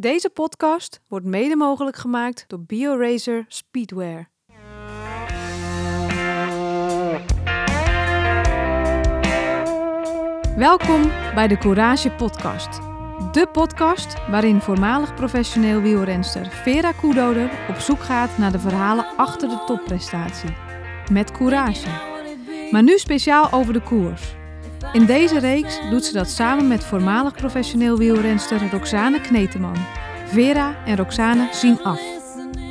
Deze podcast wordt mede mogelijk gemaakt door BioRacer Speedwear. Welkom bij de Courage Podcast. De podcast waarin voormalig professioneel wielrenster Vera Koedoder op zoek gaat naar de verhalen achter de topprestatie. Met courage. Maar nu speciaal over de koers. In deze reeks doet ze dat samen met voormalig professioneel wielrenster Roxane Kneteman. Vera en Roxane zien af.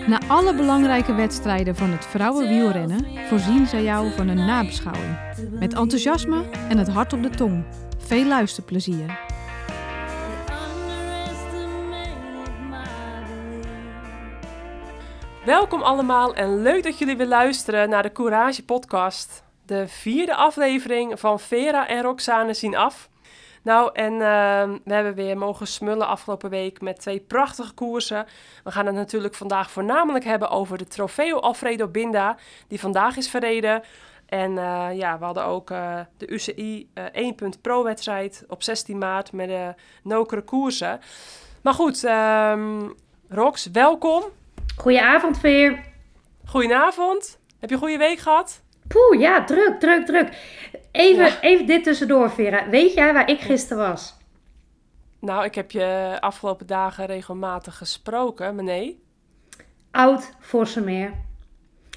Na alle belangrijke wedstrijden van het vrouwenwielrennen voorzien zij jou van een nabeschouwing. Met enthousiasme en het hart op de tong. Veel luisterplezier. Welkom allemaal en leuk dat jullie weer luisteren naar de Courage podcast. De vierde aflevering van Vera en Roxane zien af. Nou, en uh, we hebben weer mogen smullen afgelopen week met twee prachtige koersen. We gaan het natuurlijk vandaag voornamelijk hebben over de Trofeo Alfredo Binda, die vandaag is verreden. En uh, ja, we hadden ook uh, de UCI 1 Pro wedstrijd op 16 maart met de nokere koersen. Maar goed, um, Rox, welkom. Goedenavond, Veer. Goedenavond. Heb je een goede week gehad? Poeh, ja, druk, druk, druk. Even, ja. even dit tussendoor, Vera. Weet jij waar ik gisteren was? Nou, ik heb je afgelopen dagen regelmatig gesproken, maar nee. Oud Vossemeer.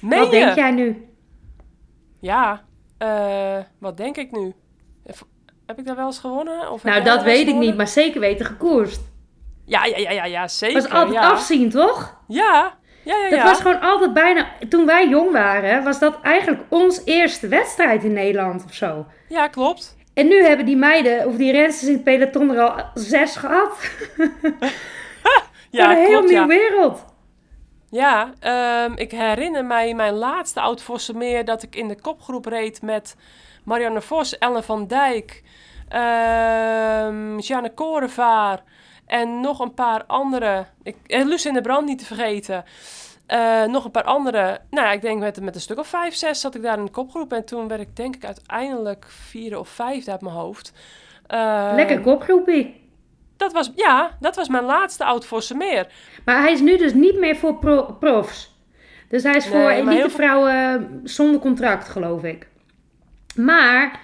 Meen wat denk jij nu? Ja, uh, wat denk ik nu? Heb ik daar wel eens gewonnen? Of nou, dat weet ik niet, maar zeker weten gekoerst. Ja, ja, ja, ja, ja zeker. was altijd ja. afzien, toch? Ja, ja, ja, dat was gewoon altijd bijna... Toen wij jong waren, was dat eigenlijk ons eerste wedstrijd in Nederland of zo. Ja, klopt. En nu hebben die meiden, of die rensters in het peloton er al zes gehad. ja, een heel nieuwe wereld. Ja, um, ik herinner mij mijn laatste oud meer dat ik in de kopgroep reed met Marianne Vos, Ellen van Dijk, um, Jeanne Korevaar en nog een paar andere. Ik, en Lucinda Brand niet te vergeten. Uh, nog een paar andere. Nou ja, ik denk met, met een stuk of vijf, zes zat ik daar in de kopgroep. En toen werd ik denk ik uiteindelijk vierde of vijfde uit mijn hoofd. Uh, Lekker kopgroepie. Dat was, ja, dat was mijn laatste oud meer. Maar hij is nu dus niet meer voor pro profs. Dus hij is voor nee, elite vrouwen zonder contract, geloof ik. Maar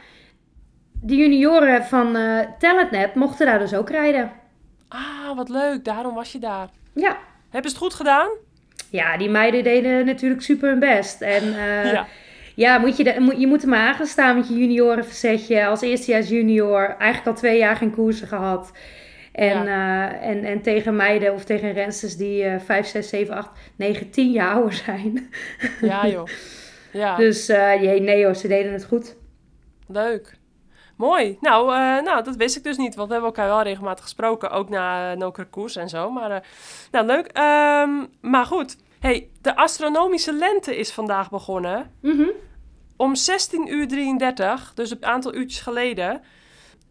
de junioren van uh, Talentnet mochten daar dus ook rijden. Ah, wat leuk. Daarom was je daar. Ja. Hebben ze het goed gedaan? Ja, die meiden deden natuurlijk super hun best. En uh, ja. ja, moet je, de, moet, je moet er maar aan staan met je juniorenverzetje. Als eerstejaars junior. Eigenlijk al twee jaar geen koersen gehad. En, ja. uh, en, en tegen meiden of tegen rensters die uh, 5, 6, 7, 8, 9, 10 jaar ouder zijn. Ja joh. Ja. Dus jee, nee ze deden het goed. Leuk. Mooi. Nou, uh, nou, dat wist ik dus niet. Want we hebben elkaar wel regelmatig gesproken. Ook na uh, Noker Koers en zo. Maar uh, nou, leuk. Um, maar goed. Hey, de astronomische lente is vandaag begonnen. Mm -hmm. Om 16 uur 33. Dus een aantal uurtjes geleden.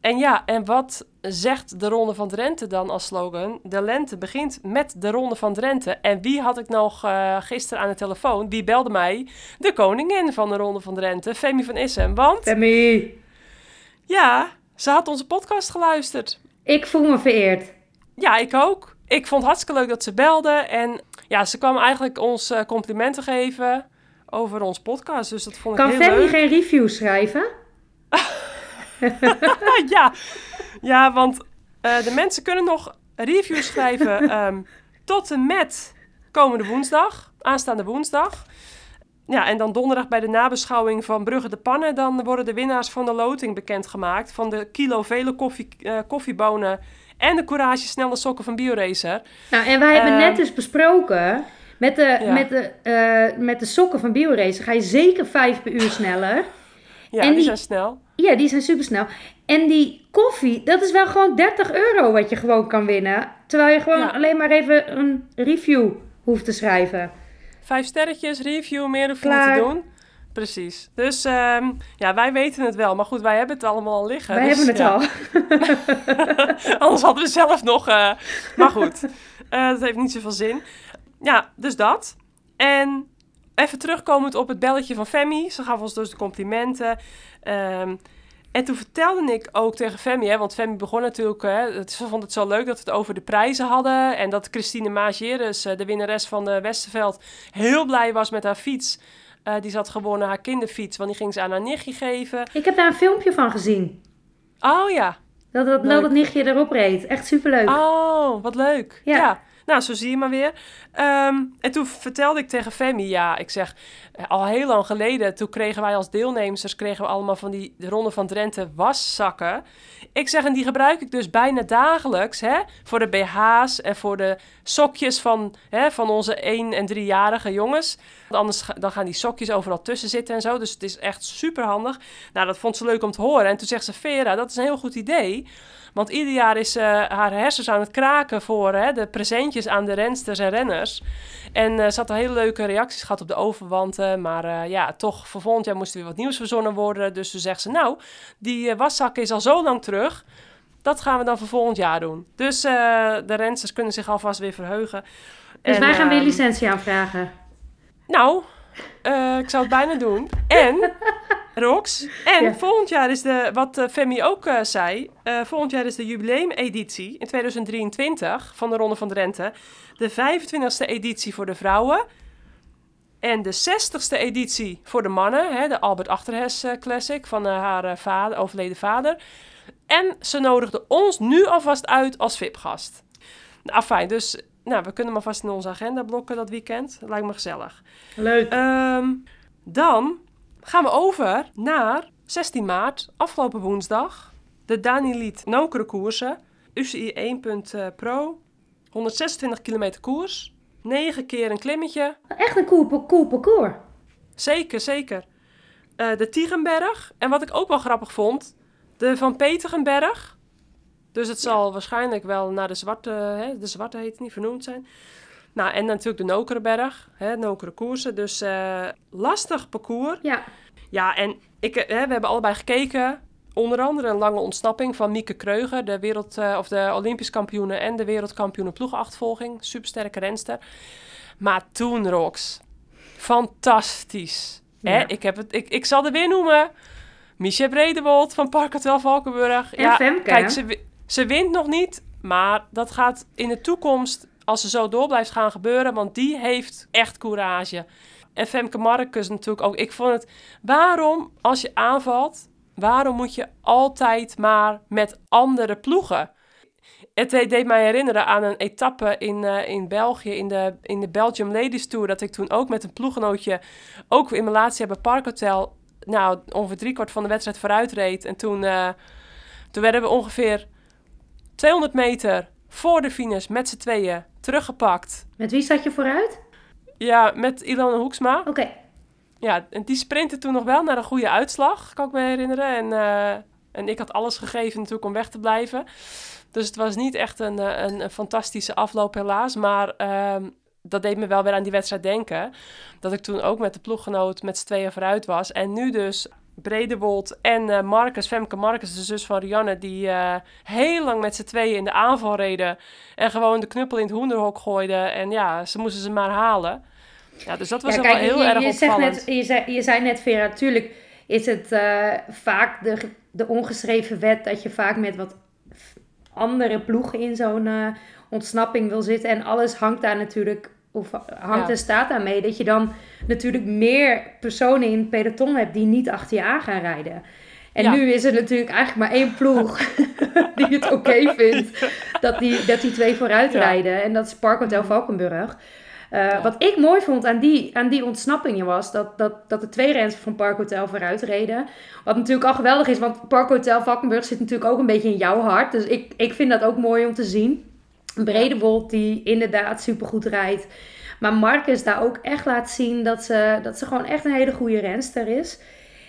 En ja, en wat zegt de Ronde van Drenthe dan als slogan? De lente begint met de Ronde van Drenthe. En wie had ik nog uh, gisteren aan de telefoon? Wie belde mij? De koningin van de Ronde van Drenthe, Femi van Issem. Want... Femi! Ja, ze had onze podcast geluisterd. Ik voel me vereerd. Ja, ik ook. Ik vond het hartstikke leuk dat ze belde. En ja, ze kwam eigenlijk ons uh, complimenten geven over ons podcast. Dus dat vond kan ik heel leuk. geen reviews schrijven? ja. ja, want uh, de mensen kunnen nog reviews schrijven um, tot en met komende woensdag, aanstaande woensdag. Ja, en dan donderdag bij de nabeschouwing van Brugge de Pannen... dan worden de winnaars van de loting bekendgemaakt... van de kilo vele koffie, uh, koffiebonen en de Courage snelle sokken van BioRacer. Nou, en wij hebben uh, net dus besproken... met de, ja. met de, uh, met de sokken van BioRacer ga je zeker vijf per uur sneller. ja, en die, die zijn snel. Ja, die zijn super snel. En die koffie, dat is wel gewoon 30 euro wat je gewoon kan winnen. Terwijl je gewoon ja. alleen maar even een review hoeft te schrijven. Vijf sterretjes, review, meer hoef je niet te doen. Precies. Dus um, ja, wij weten het wel. Maar goed, wij hebben het allemaal al liggen. Wij dus, hebben het ja. al. Anders hadden we zelf nog... Uh, maar goed, uh, dat heeft niet zoveel zin. Ja, dus dat. En even terugkomend op het belletje van Femi. Ze gaf ons dus de complimenten. Um, En toen vertelde ik ook tegen Femi, hè, want Femi begon natuurlijk, hè, ze vond het zo leuk dat we het over de prijzen hadden. En dat Christine Mageres, de winnares van de Westerveld, heel blij was met haar fiets. Uh, die zat gewonnen haar kinderfiets, want die ging ze aan haar nichtje geven. Ik heb daar een filmpje van gezien. Oh ja. Dat dat, dat, dat nichtje erop reed. Echt superleuk. Oh, wat leuk. ja. Nou, zo zie je maar weer. Ehm, en toen vertelde ik tegen Femi, ja, ik zeg, eh, al heel lang geleden, toen kregen wij als deelnemers, kregen we allemaal van die de Ronde van Drenthe waszakken. Ik zeg, en die gebruik ik dus bijna dagelijks, hè, voor de BH's en voor de sokjes van, hè, van onze 1- en 3-jarige jongens. Want anders dan gaan die sokjes overal tussen zitten en zo, dus het is echt super handig. Nou, dat vond ze leuk om te horen. En toen zegt ze, Vera, dat is een heel goed idee. Want ieder jaar is uh, haar hersens aan het kraken voor hè, de presentjes aan de rensters en renners. En uh, ze had hele leuke reacties gehad op de overwanten. Maar uh, ja, toch voor volgend jaar moest er weer wat nieuws verzonnen worden. Dus toen zegt ze, nou, die waszak is al zo lang terug. Dat gaan we dan voor volgend jaar doen. Dus de rensters kunnen zich alvast weer verheugen. Dus en, wij gaan weer ehm, licentie aanvragen. Nou, ik zou het bijna doen. En Rox. En volgend jaar is de, wat uh, Femi ook uh, zei, uh, volgend jaar is de jubileumeditie in 2023 van de Ronde van Drenthe. De 25e editie voor de vrouwen. En de 60ste editie voor de mannen, hè, de Albert Achterhes Classic van haar vader, overleden vader. En ze nodigde ons nu alvast uit als VIP-gast. Nou, fijn, dus nou, we kunnen maar vast in onze agenda blokken dat weekend. Lijkt me gezellig. Leuk. Um, dan gaan we over naar 16 maart, afgelopen woensdag. De Daniliet Nokere koersen. UCI 1.pro. 126 kilometer koers. 9 keer een klimmetje. Echt een cool, cool parcours. Zeker, zeker. Uh, de Tiegenberg. En wat ik ook wel grappig vond, de Van Peterenberg. Dus het zal waarschijnlijk wel naar de zwarte, hè, de zwarte heet niet, vernoemd zijn. Nou, en natuurlijk de Nokerenberg, hè, Nokere koersen. Dus uh, lastig parcours. Ja. Ja, en ik, hè, we hebben allebei gekeken. Onder andere een lange ontsnapping van Mieke Kreuger, de, wereld, uh, of de Olympisch kampioene en de wereldkampioene ploegachtvolging. Supersterke renster. Maar toen, Rox, fantastisch. Ja. Hè? Ik, heb het, ik, ik zal er weer noemen. Michel Bredewold van Parkhotel Valkenburg. En ja, Femke. Kijk, ze, ze wint nog niet, maar dat gaat in de toekomst als ze zo door blijft gaan gebeuren, want die heeft echt courage. En Femke Marcus natuurlijk ook. Ik vond het, waarom als je aanvalt, waarom moet je altijd maar met andere ploegen? Het deed mij herinneren aan een etappe in, uh, in België, in de, in de Belgium Ladies Tour, dat ik toen ook met een ploeggenootje, ook in Malatia bij Parkhotel, nou, ongeveer driekwart van de wedstrijd vooruit reed. En toen, uh, toen werden we ongeveer 200 meter voor de finish met z'n tweeën teruggepakt. Met wie zat je vooruit? Ja, met Ilona Hoeksma. Oké. Ja, en die sprintte toen nog wel naar een goede uitslag, kan ik me herinneren. En, uh, en ik had alles gegeven natuurlijk om weg te blijven. Dus het was niet echt een, eh, een, een fantastische afloop helaas. Maar uh, dat deed me wel weer aan die wedstrijd denken. Dat ik toen ook met de ploeggenoot met z'n tweeën vooruit was. En nu dus Bredewold en uh, Marcus, Femke Marcus, de zus van Rianne, die uh, heel lang met z'n tweeën in de aanval reden. En gewoon de knuppel in het hoenderhok gooiden. En ja, ze moesten ze maar halen. Ja, dus dat was ja, kijk, wel heel je, erg je opvallend. Net, je, zei, je zei net, Vera, natuurlijk is het uh, vaak de, de ongeschreven wet dat je vaak met wat andere ploegen in zo'n ontsnapping wil zitten. En alles hangt daar natuurlijk of hangt en staat daarmee dat je dan natuurlijk meer personen in het peloton hebt die niet achter je aan gaan rijden. En nu is er natuurlijk eigenlijk maar één ploeg die het oké vindt dat die, dat die twee vooruit rijden. En dat is Park Hotel Valkenburg. Uh, Wat ik mooi vond aan die, aan die ontsnappingen was dat, dat, dat de twee renners van Park Hotel vooruit reden. Wat natuurlijk al geweldig is, want Park Hotel Valkenburg zit natuurlijk ook een beetje in jouw hart. Dus ik, ik vind dat ook mooi om te zien. Bredewold die inderdaad supergoed rijdt. Maar Marcus daar ook echt laat zien dat ze, dat ze gewoon echt een hele goede renster is.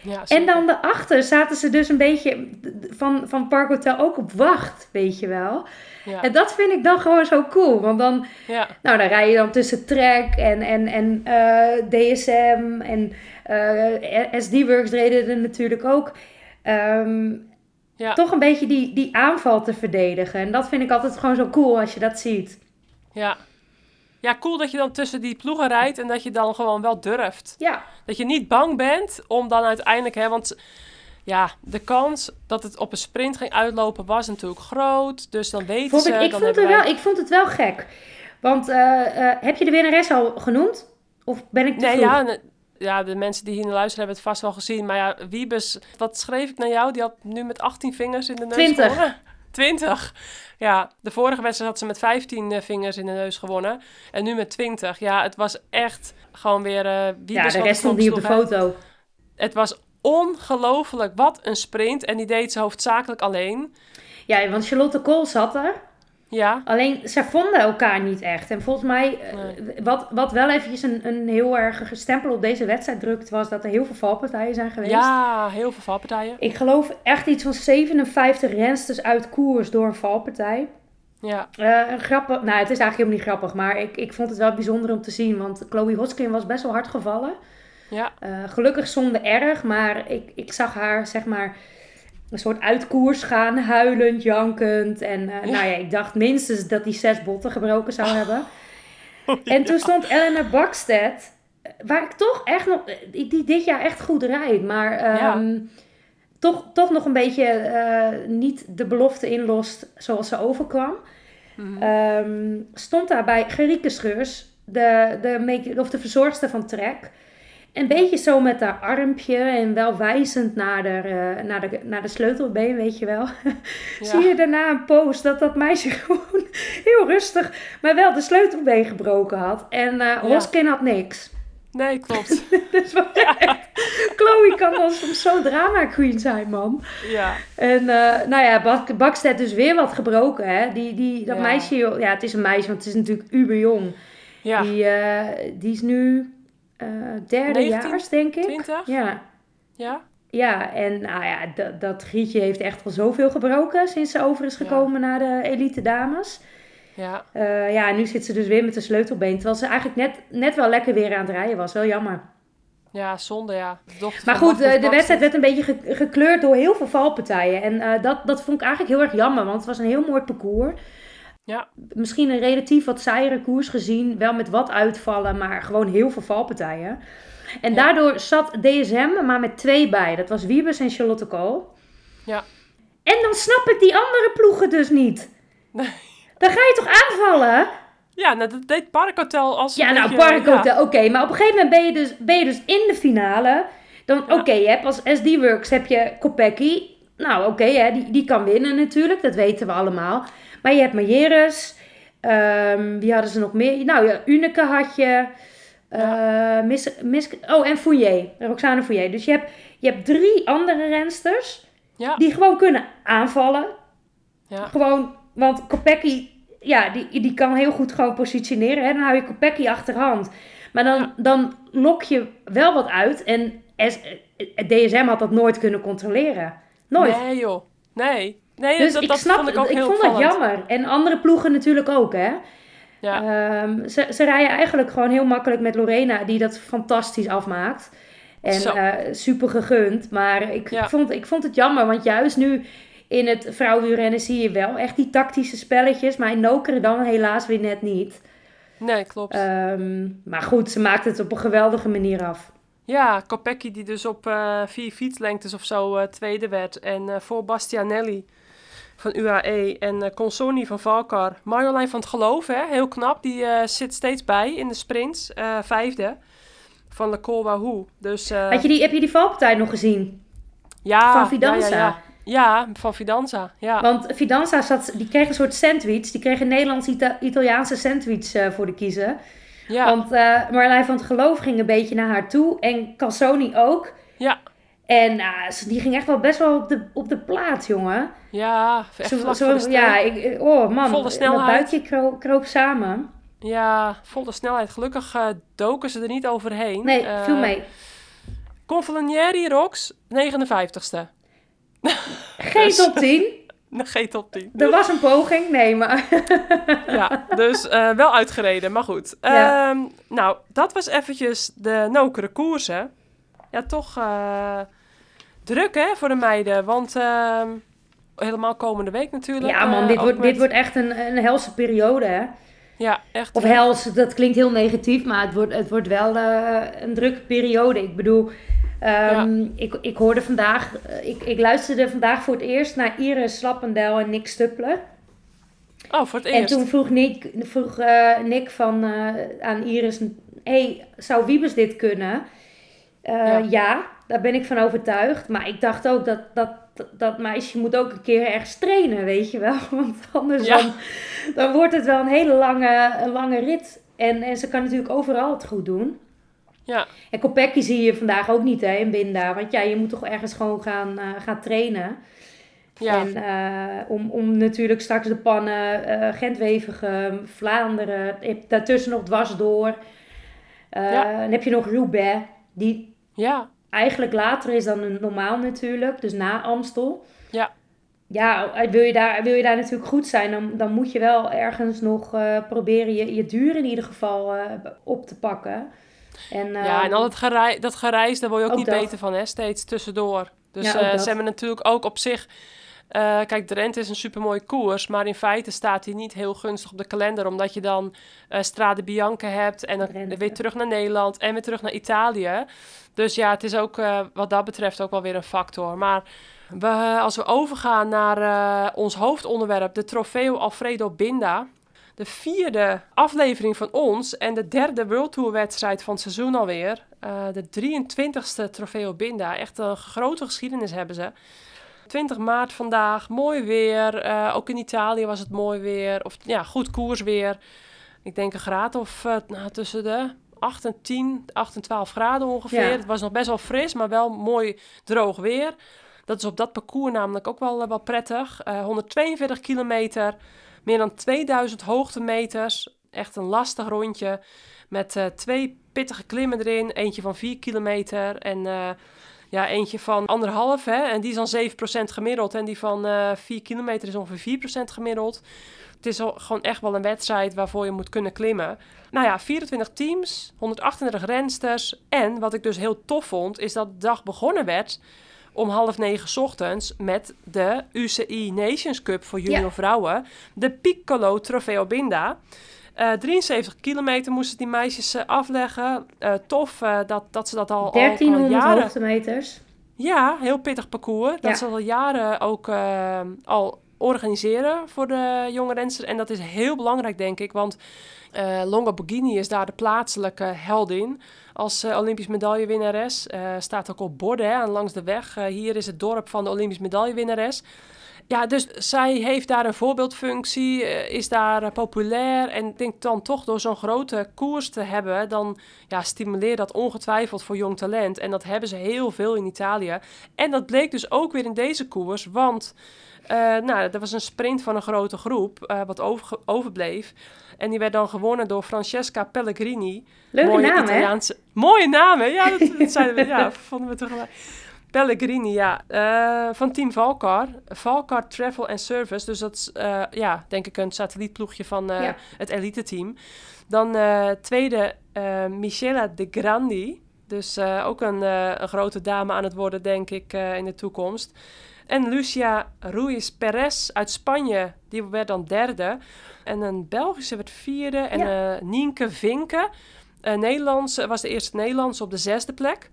Ja, en dan daarachter zaten ze dus een beetje van, van Park Hotel ook op wacht, weet je wel. Ja. En dat vind ik dan gewoon zo cool. Want dan, ja. nou, dan rij je dan tussen Trek en, en, en uh, eh, DSM en uh, eh, SD-Works reden er natuurlijk ook. Um, ja. toch een beetje die, die aanval te verdedigen. En dat vind ik altijd gewoon zo cool als je dat ziet. Ja. Ja, cool dat je dan tussen die ploegen rijdt en dat je dan gewoon wel durft. Ja. Dat je niet bang bent om dan uiteindelijk, hè, want ja, de kans dat het op een sprint ging uitlopen was natuurlijk groot. Dus dan weten vond ze... Ik, ik, dan vond het wel, ik vond het wel gek. Want uh, heb je de winnares al genoemd? Of ben ik te nee, vroeg? Ja, ja, de mensen die hier naar luisteren hebben het vast wel gezien. Maar ja, Wiebes, wat schreef ik naar jou? Die had nu met 18 vingers in de neus 20. gewonnen. 20. Ja, de vorige wedstrijd had ze met 15 eh, vingers in de neus gewonnen. En nu met 20. Ja, het was echt gewoon weer... Uh, ja, de rest stond niet op de foto. Het was ongelooflijk. Wat een sprint. En die deed ze hoofdzakelijk alleen. Ja, want Charlotte Kool zat er. Ja. Alleen, ze vonden elkaar niet echt. En volgens mij, nee. wat, wat wel eventjes een, een heel erg stempel op deze wedstrijd drukt, was dat er heel veel valpartijen zijn geweest. Ja, heel veel valpartijen. Ik geloof echt iets van 57 rensters uit koers door een valpartij. Ja. Uh, grappig, nou het is eigenlijk helemaal niet grappig, maar ik, ik vond het wel bijzonder om te zien, want Chloe Hoskin was best wel hard gevallen. Ja. Uh, gelukkig zonder erg, maar ik, ik zag haar zeg maar een soort uitkoers gaan, huilend, jankend. En uh, ja. nou ja, ik dacht minstens dat die zes botten gebroken zou hebben. Oh, en toen stond Elena Bakstedt, waar ik toch echt nog, die dit jaar echt goed rijdt, maar um, ja. toch, toch nog een beetje uh, niet de belofte inlost zoals ze overkwam. Mm -hmm. um, stond daar bij Gerike Scheurs, de, de, of de verzorgster van Trek. Een beetje zo met haar armpje en wel wijzend naar de, uh, naar de, naar de sleutelbeen, weet je wel. Ja. Zie je daarna een post dat dat meisje gewoon heel rustig, maar wel de sleutelbeen gebroken had. En uh, ja. Hoskin had niks. Nee, klopt. dus ja. Chloe kan dan soms zo drama queen zijn, man. Ja. En uh, nou ja, Bak Bakstedt dus weer wat gebroken, hè. Die, die, dat Ja. meisje, ja, het is een meisje, want het is natuurlijk uber jong. Ja. Die, uh, die is nu uh, derde 19, jaars, denk ik. 20? Ja. Ja? Ja, en nou ja, dat, dat Grietje heeft echt al zoveel gebroken sinds ze over is gekomen naar de elite dames. Ja. Uh, ja, en nu zit ze dus weer met de sleutelbeen. Terwijl ze eigenlijk net, net wel lekker weer aan het rijden was. Wel jammer. Ja, zonde ja. Dochter Maar goed, uh, de wedstrijd werd een beetje ge gekleurd door heel veel valpartijen. En uh, dat, dat vond ik eigenlijk heel erg jammer, want het was een heel mooi parcours. Ja. Misschien een relatief wat saaiere koers gezien. Wel met wat uitvallen, maar gewoon heel veel valpartijen. En Ja. daardoor zat DSM maar met twee bij. Dat was Wiebes en Charlotte Kool. Ja. En dan snap ik die andere ploegen dus niet. Nee. Dan ga je toch aanvallen? Ja, nou, dat deed Parkhotel als Ja, nou, Parkhotel, ja. oké. Maar op een gegeven moment ben je dus, ben je dus in de finale. Dan, Ja. oké, je hebt als SD-Works heb je Kopecky. Nou, oké, hè, die, die kan winnen natuurlijk. Dat weten we allemaal. Maar je hebt Majeres. ehm wie hadden ze nog meer? Nou ja, Unike had je. mis, mis, oh, en Fouillet. Roxane Fouillet. Dus je hebt, je hebt drie andere rensters. Ja. Die gewoon kunnen aanvallen. Ja. Gewoon, want Kopecky, ja, die, die kan heel goed gewoon positioneren. Hè? Dan hou je Kopecky achterhand. Maar dan, dan lok je wel wat uit. En S, eh, DSM had dat nooit kunnen controleren. Nooit. Nee joh. Nee. Nee, dus dat, ik dat snap vond ik ook ik heel vond dat jammer. En andere ploegen natuurlijk ook, hè. Ja. Ehm, ze, ze rijden eigenlijk gewoon heel makkelijk met Lorena, die dat fantastisch afmaakt. En eh, super gegund. Maar ik, Ja. vond, ik vond het jammer, want juist nu in het vrouwenwielrennen zie je wel echt die tactische spelletjes. Maar in Nokeren dan helaas weer net niet. Nee, klopt. Ehm, maar goed, ze maakt het op een geweldige manier af. Ja, Kopecky die dus op eh, vier fietslengtes of zo eh, tweede werd. En voor Bastianelli van UAE en eh, Consoni van Valkar. Marjolein van het Geloof, hè, heel knap. Die eh, zit steeds bij in de sprints. eh, vijfde van de Col Wahoo. Dus Had je die, heb je die valpartij nog gezien? ja, van Fidanza? Ja, ja, ja. Ja, van Fidanza. Ja. Want Fidanza zat, die kreeg een soort sandwich. Die kreeg een Nederlands-Italiaanse sandwich voor de kiezen. ja. Want Marjolein van het Geloof ging een beetje naar haar toe. En Calzoni ook. ja. En ah, ze- die ging echt wel best wel op de, op de plaat, jongen. Ja, echt de ja, ik, oh man, Volle dat snelheid. buikje kroop, kroop samen. Ja, volle snelheid. Gelukkig eh, doken ze er niet overheen. Nee, Eh, viel mee. Confalonieri Rox, 59ste. Geen dus- top 10. Geen top 10. Er was een poging, nee, maar... Ja, dus eh, wel uitgereden, maar goed. Ja. Ehm, nou, dat was eventjes de nokere koersen. Ja, toch druk hè, voor de meiden. Want ehm, helemaal komende week natuurlijk. ja man, eh, dit wordt, met- dit wordt echt een, een helse periode, hè. Ja, echt. Of hels, dat klinkt heel negatief, maar het wordt, het wordt wel eh, een drukke periode. Ik bedoel, Ehm, ik, ik hoorde vandaag, ik, ik luisterde vandaag voor het eerst naar Iris Slappendel en Nick Stuppler. Oh, voor het eerst. En toen vroeg Nick, vroeg, Nick van, aan Iris, hey, zou Wiebes dit kunnen? Ja. ja. Daar ben ik van overtuigd. Maar ik dacht ook dat, dat dat meisje moet ook een keer ergens trainen, weet je wel. Want anders dan, dan wordt het wel een hele lange, een lange rit. En, en ze kan natuurlijk overal het goed doen. Ja. En Kopecky zie je vandaag ook niet hè, in Binda. Want ja, je moet toch ergens gewoon gaan, uh, gaan trainen. Ja. En uh, om, om natuurlijk straks de pannen, uh, Gent-Wevergem, Vlaanderen, daartussen nog dwars door. Ja. Dan heb je nog Roubaix, die ja eigenlijk later is dan normaal natuurlijk, dus na Amstel. Ja. Ja, wil je daar, wil je daar natuurlijk goed zijn, dan, dan moet je wel ergens nog uh, proberen je, je duur in ieder geval uh, op te pakken. En, uh, ja, en al het gerei dat gereis, daar word je ook, ook niet dat. beter van, hè, steeds tussendoor. Dus ja, ze hebben natuurlijk ook op zich... Uh, kijk, Drenthe is een supermooie koers, maar in feite staat hij niet heel gunstig op de kalender, omdat je dan uh, Strade Bianca hebt en dan weer terug naar Nederland en weer terug naar Italië. Dus ja, het is ook uh, wat dat betreft ook wel weer een factor. Maar we, als we overgaan naar ons hoofdonderwerp, de Trofeo Alfredo Binda. De vierde aflevering van ons en de derde World Tour wedstrijd van het seizoen alweer. De 23ste Trofeo Binda. Echt een grote geschiedenis hebben ze. 20 maart vandaag, mooi weer. ook in Italië was het mooi weer. Of ja, goed koersweer. Ik denk een graad of nou, tussen de 8 en 10, 8 en 12 graden ongeveer. Het was nog best wel fris, maar wel mooi droog weer. Dat is op dat parcours namelijk ook wel, wel prettig. Uh, 142 kilometer, meer dan 2000 hoogtemeters. Echt een lastig rondje met twee pittige klimmen erin. Eentje van 4 kilometer en ja, eentje van anderhalf. Hè? En die is dan 7% gemiddeld. En die van 4 kilometer is ongeveer 4% gemiddeld. Het is al, gewoon echt wel een wedstrijd waarvoor je moet kunnen klimmen. Nou ja, 24 teams, 138 rensters. En wat ik dus heel tof vond, is dat de dag begonnen werd om half negen ochtends met de UCI Nations Cup voor junior vrouwen. De Piccolo Trofeo Binda. Uh, 73 kilometer moesten die meisjes uh, afleggen. Uh, tof dat, dat ze dat al, 1300 al jaren... hoogtemeters. Ja, heel pittig parcours. Dat ze al jaren ook al organiseren voor de jonge rensters. En dat is heel belangrijk, denk ik. Want Longa Borghini is daar de plaatselijke heldin. Als Olympisch medaillewinnares. Staat ook op borden hè, langs de weg. hier is het dorp van de Olympisch medaillewinnares. Ja, dus zij heeft daar een voorbeeldfunctie, is daar populair. En ik denk dan toch door zo'n grote koers te hebben, dan ja, stimuleert dat ongetwijfeld voor jong talent. En dat hebben ze heel veel in Italië. En dat bleek dus ook weer in deze koers, want uh, nou, dat was een sprint van een grote groep, uh, wat over, overbleef. En die werd dan gewonnen door Francesca Pellegrini. Leuke mooie naam, Italiaanse... Hè? Mooie naam, hè? Ja, dat, dat zeiden we, ja, vonden we tegelijk. Pellegrini, ja. Uh, van Team Valcar. Valcar Travel and Service. Dus dat is, ja, denk ik een satellietploegje van ja. het elite team. Dan tweede, Michela de Grandi. Dus ook een, een grote dame aan het worden, denk ik, in de toekomst. En Lucia Ruiz Perez uit Spanje, die werd dan derde. En een Belgische werd vierde. En ja. Nienke Vinken, Nederlands, was de eerste Nederlandse op de zesde plek.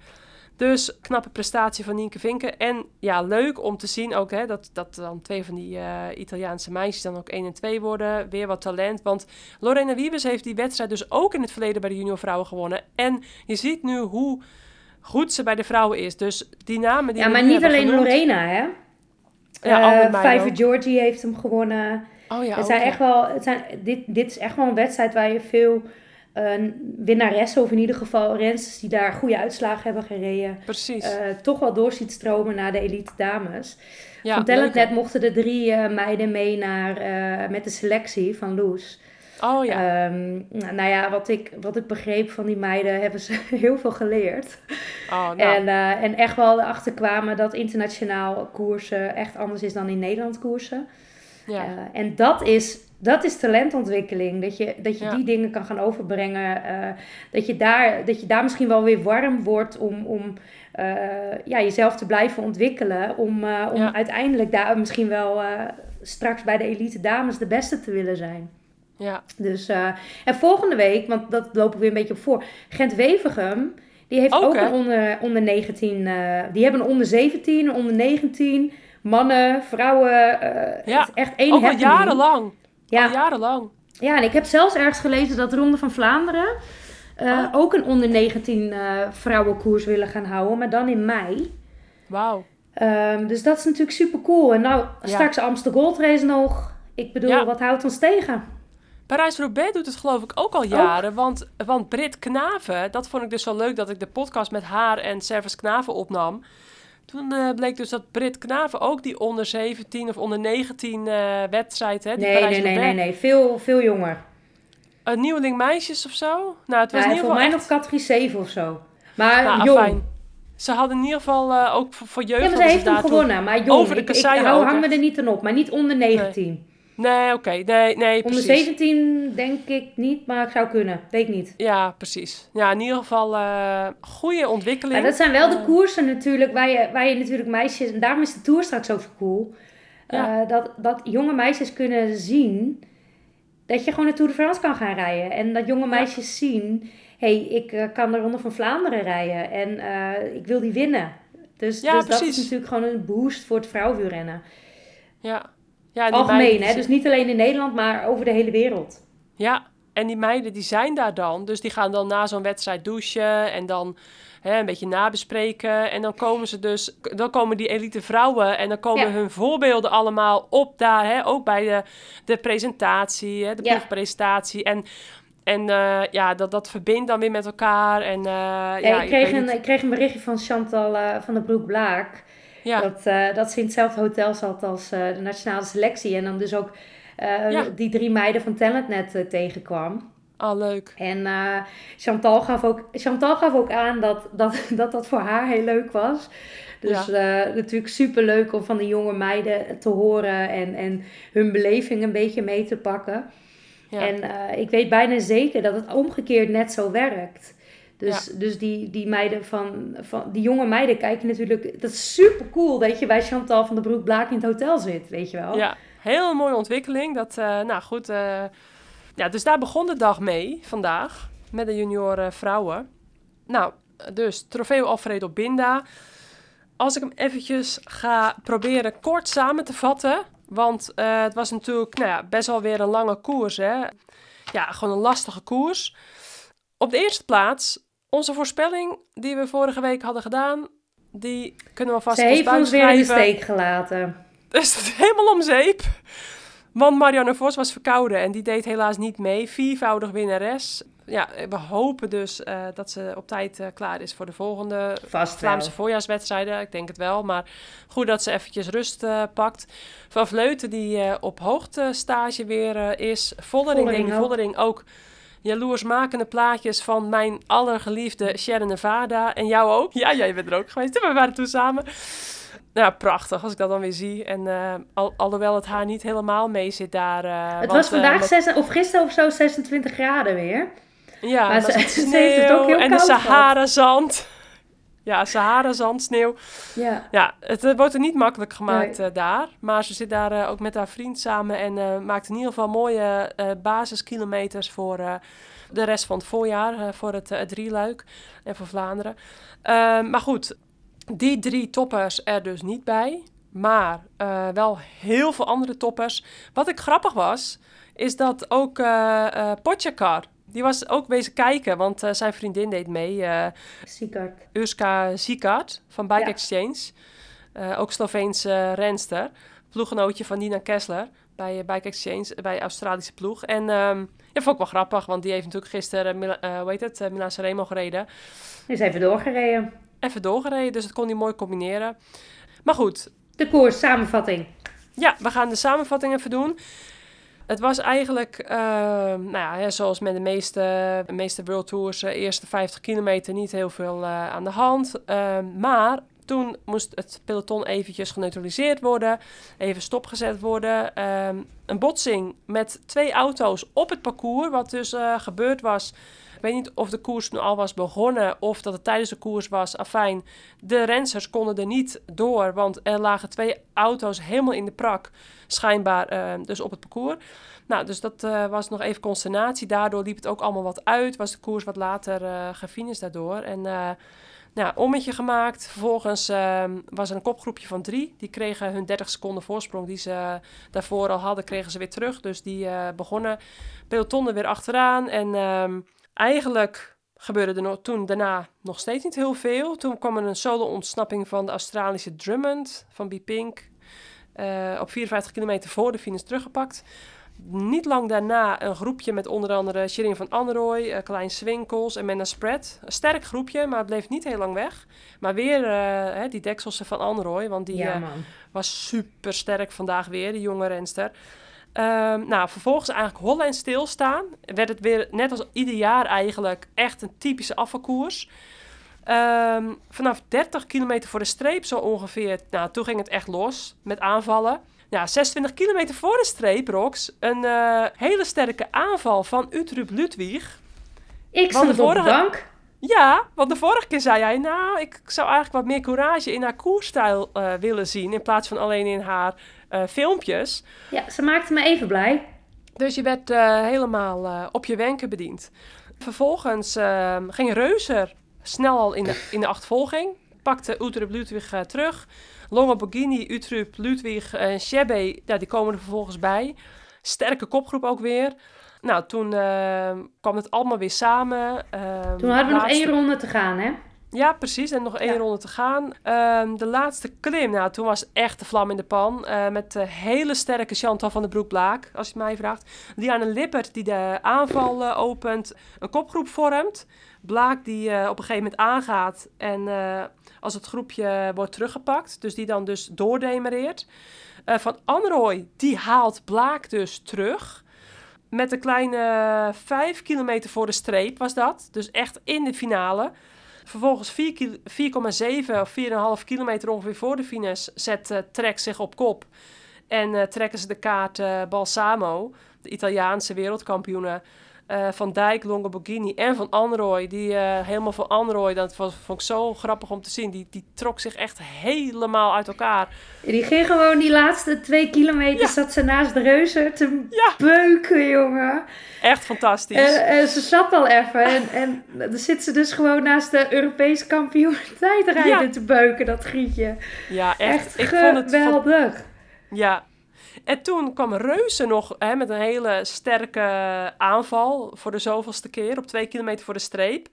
Dus knappe prestatie van Nienke Vinken. En ja, leuk om te zien ook hè, dat, dat dan twee van die uh, Italiaanse meisjes dan ook 1 en 2 worden. Weer wat talent. Want Lorena Wiebes heeft die wedstrijd dus ook in het verleden bij de juniorvrouwen gewonnen. En je ziet nu hoe goed ze bij de vrouwen is. Dus die namen die Ja, maar niet alleen Lorena, hè? Ja, uh, Vijver Georgie heeft hem gewonnen. Oh ja, het zijn echt wel, het zijn, dit, dit is echt wel een wedstrijd waar je veel uh, winnaressen, of in ieder geval rensters die daar goede uitslagen hebben gereden, Precies. Uh, toch wel door ziet stromen naar de elite dames. Ja, van mochten de drie uh, meiden mee naar, met de selectie van Loes. Oh ja. Um, nou ja, wat ik, wat ik begreep van die meiden hebben ze heel veel geleerd. Oh, nou. en, en echt wel erachter kwamen dat internationaal koersen echt anders is dan in Nederland koersen. Ja. En dat is, dat is talentontwikkeling. Dat je, dat je ja. die dingen kan gaan overbrengen. Uh, dat, je daar, dat je daar misschien wel weer warm wordt om, om ja, jezelf te blijven ontwikkelen. Om, om ja. uiteindelijk daar misschien wel straks bij de elite dames de beste te willen zijn. Ja. Dus, uh, en volgende week, want dat lopen we weer een beetje op voor. Gent-Wevergem Die heeft ook een onder, onder 19. die hebben een onder 17, een onder 19. Mannen, vrouwen. ja, het is echt één ook al jarenlang. Ja. Al jarenlang. Ja, en ik heb zelfs ergens gelezen dat de Ronde van Vlaanderen uh, ook een onder 19 uh, vrouwenkoers willen gaan houden, maar dan in mei. Wauw. Um, dus dat is natuurlijk super cool. En nou, ja. straks Amsterdam Gold Race nog. Ik bedoel, ja. wat houdt ons tegen? Parijs-Roubaix doet het geloof ik ook al jaren. Want, want Brit Knaven, dat vond ik dus zo leuk dat ik de podcast met haar en Service Knaven opnam. Toen uh, bleek dus dat Brit Knaven ook die onder 17 of onder 19 uh, wedstrijd, hè? Die nee, nee, nee, nee, nee, veel, veel jonger. Een nieuweling meisjes of zo? Nou, het was ja, in ieder geval mij nog categorie 7 of zo. Maar nou, jong. Afijn. Ze hadden in ieder geval uh, ook voor, voor jeugd... Ja, maar ze heeft hem gewonnen. Maar jong, over de ik, ik hou, hang me er niet aan op. Maar niet onder 19. Nee. Nee, oké. Nee, nee, Onder 17 denk ik niet, maar ik zou kunnen. Weet niet. Ja, precies. Ja, in ieder geval uh, goede ontwikkeling. Ja, dat zijn wel de koersen natuurlijk, waar je, waar je natuurlijk meisjes... En daarom is de Tour straks ook zo cool. Ja. Uh, dat, dat jonge meisjes kunnen zien dat je gewoon de Tour de France kan gaan rijden. En dat jonge meisjes zien, hé, hey, ik uh, kan de Ronde van Vlaanderen rijden. En ik wil die winnen. Dus, ja, dus dat is natuurlijk gewoon een boost voor het vrouwenwielrennen. Ja, ja, Algemeen, hè? Dus niet alleen in Nederland, maar over de hele wereld. Ja, en die meiden die zijn daar dan. Dus die gaan dan na zo'n wedstrijd douchen en dan hè, een beetje nabespreken. En dan komen ze dus, dan komen die elite vrouwen en dan komen hun voorbeelden allemaal op daar. Hè, ook bij de, de presentatie, hè, de ja. proefpresentatie. En en uh, ja, dat, dat verbindt dan weer met elkaar. En, uh, ja, ik, kreeg een, ik kreeg een berichtje van Chantal uh, van der Broek Blaak. Ja. Dat, uh, dat ze in hetzelfde hotel zat als uh, de nationale selectie. En dan dus ook uh, die drie meiden van Talentnet tegenkwam. Oh, leuk. En Chantal, gaf ook, Chantal gaf ook aan dat dat, dat, dat voor haar heel leuk was. Dus ja. natuurlijk super leuk om van de jonge meiden te horen en, en hun beleving een beetje mee te pakken. Ja. En ik weet bijna zeker dat het omgekeerd net zo werkt. Dus, dus die, die meiden van, van, die jonge meiden kijken natuurlijk, dat is super cool dat je bij Chantal van der Broek Blaak in het hotel zit, weet je wel. Ja, heel mooie ontwikkeling. Dat, uh, nou goed, uh, ja, dus daar begon de dag mee vandaag, met de junioren vrouwen. Nou, dus trofeo Alfredo Binda. Als ik hem eventjes ga proberen kort samen te vatten, want het was natuurlijk nou ja, best wel weer een lange koers, hè. Ja, gewoon een lastige koers. Op de eerste plaats onze voorspelling die we vorige week hadden gedaan, die kunnen we vast Ze heeft ons weer in de steek gelaten. Dus helemaal om zeep. Want Marianne Vos was verkouden en die deed helaas niet mee. Viervoudig winnares. Ja, we hopen dus uh, dat ze op tijd uh, klaar is voor de volgende Vast Vlaamse voorjaarswedstrijden. Ik denk het wel, maar goed dat ze eventjes rust uh, pakt. Van Vleuten die op hoogtestage weer is. Vollering, Vollering, Vollering ook jaloersmakende plaatjes van mijn allergeliefde Sharon Nevada. En jou ook. Ja, jij bent er ook geweest. We waren toen samen. Nou, prachtig als ik dat dan weer zie. En uh, al, alhoewel het haar niet helemaal mee zit daar. Uh, het was vandaag, uh, zes, of gisteren of zo, 26 graden weer. Ja, maar ze, het ook heel en de Sahara-zand. Ja, Sahara, zand, sneeuw. Ja, ja het, wordt er niet makkelijk gemaakt nee. daar. Maar ze zit daar uh, ook met haar vriend samen en uh, maakt in ieder geval mooie basiskilometers voor de rest van het voorjaar. voor het, het drieluik en voor Vlaanderen. Ehm, maar goed, die drie toppers er dus niet bij. Maar wel heel veel andere toppers. Wat ik grappig was, is dat ook Potjakar die was ook bezig kijken, want uh, zijn vriendin deed mee. Uh, Sikart. Urska Sikart van Bike ja. Exchange. Uh, ook Sloveense renster. Ploeggenootje van Nina Kessler bij Bike Exchange, bij Australische ploeg. En um, ja, vond ik wel grappig, want die heeft natuurlijk gisteren, uh, hoe heet het, uh, Milan Sanremo gereden. Is even doorgereden. Even doorgereden, dus dat kon hij mooi combineren. Maar goed. De koers, samenvatting. Ja, we gaan de samenvatting even doen. Het was eigenlijk, uh, nou ja, zoals met de meeste, de meeste World Tours, uh, eerste 50 kilometer niet heel veel uh, aan de hand. Ehm, maar toen moest het peloton eventjes geneutraliseerd worden, even stopgezet worden. Ehm, een botsing met twee auto's op het parcours, wat dus uh, gebeurd was. Ik weet niet of de koers nu al was begonnen of dat het tijdens de koers was. Afijn, de rensers konden er niet door, want er lagen twee auto's helemaal in de prak, schijnbaar uh, dus op het parcours. Nou, dus dat uh, was nog even consternatie. Daardoor liep het ook allemaal wat uit. Was de koers wat later uh, daardoor. En uh, nou, ommetje gemaakt. Vervolgens ehm, was er een kopgroepje van drie. Die kregen hun 30 seconden voorsprong die ze daarvoor al hadden, kregen ze weer terug. Dus die begonnen pelotonnen weer achteraan. En ehm, eigenlijk gebeurde er toen daarna nog steeds niet heel veel. Toen kwam er een solo-ontsnapping van de Australische Drummond van B-Pink. op 54 kilometer voor de finish teruggepakt niet lang daarna een groepje met onder andere Shirin van Anrooy, uh, Klein Swinkels en Mena Spread. Een sterk groepje, maar het bleef niet heel lang weg. Maar weer uh, hè, die dekselse van Anrooy, want die was super sterk vandaag weer, die jonge renster. Um, nou, vervolgens eigenlijk Holland stilstaan. Werd het weer, net als ieder jaar eigenlijk, echt een typische afvalkoers. Um, vanaf 30 kilometer voor de streep zo ongeveer, nou, toen ging het echt los met aanvallen. Ja, 26 kilometer voor de streep, Rox. Een uh, hele sterke aanval van Utrup Ludwig. Ik stond op vorige... de bank. Ja, want de vorige keer zei jij... nou, ik zou eigenlijk wat meer courage in haar koerstijl uh, willen zien... in plaats van alleen in haar uh, filmpjes. Ja, ze maakte me even blij. Dus je werd helemaal op je wenken bediend. Vervolgens ehm, ging Reuser snel al in de, in de achtervolging. Pakte Utrup Ludwig terug... Longo Borghini, Utrup, Ludwig en Chebe, ja, die komen er vervolgens bij. Sterke kopgroep ook weer. Nou, toen uh, kwam het allemaal weer samen. Uh, toen hadden we nog één ronde te gaan, hè? Ja, precies. En nog één ja. ronde te gaan. Uh, de laatste klim, nou, toen was echt de vlam in de pan. Uh, met de hele sterke Chantal van de Broek-Blaak, als je het mij vraagt. Diana Lippert, die de aanval uh, opent, een kopgroep vormt. Blaak die op een gegeven moment aangaat en als het groepje wordt teruggepakt. Dus die dan dus doordemareert. Uh, van Anrooy, die haalt Blaak dus terug. Met een kleine 5 kilometer voor de streep was dat. Dus echt in de finale. Vervolgens 4,7 of 4,5 kilometer ongeveer voor de finish zet uh, Trek zich op kop. En uh, trekken ze de kaart uh, Balsamo, de Italiaanse wereldkampioenen, uh, van Dijk, Longoborghini en van Anroy. Die uh, helemaal van Anroy, dat was, vond ik zo grappig om te zien. Die, die trok zich echt helemaal uit elkaar. Die ging gewoon die laatste twee kilometer, ja. zat ze naast de reuzen te ja. beuken, jongen. Echt fantastisch. En, en, ze zat al even en, en dan zit ze dus gewoon naast de Europese kampioen tijdrijden ja. te beuken, dat grietje. Ja, echt. echt ik geweldig. Vond het ja, en toen kwam Reuze nog hè, met een hele sterke aanval voor de zoveelste keer op twee kilometer voor de streep.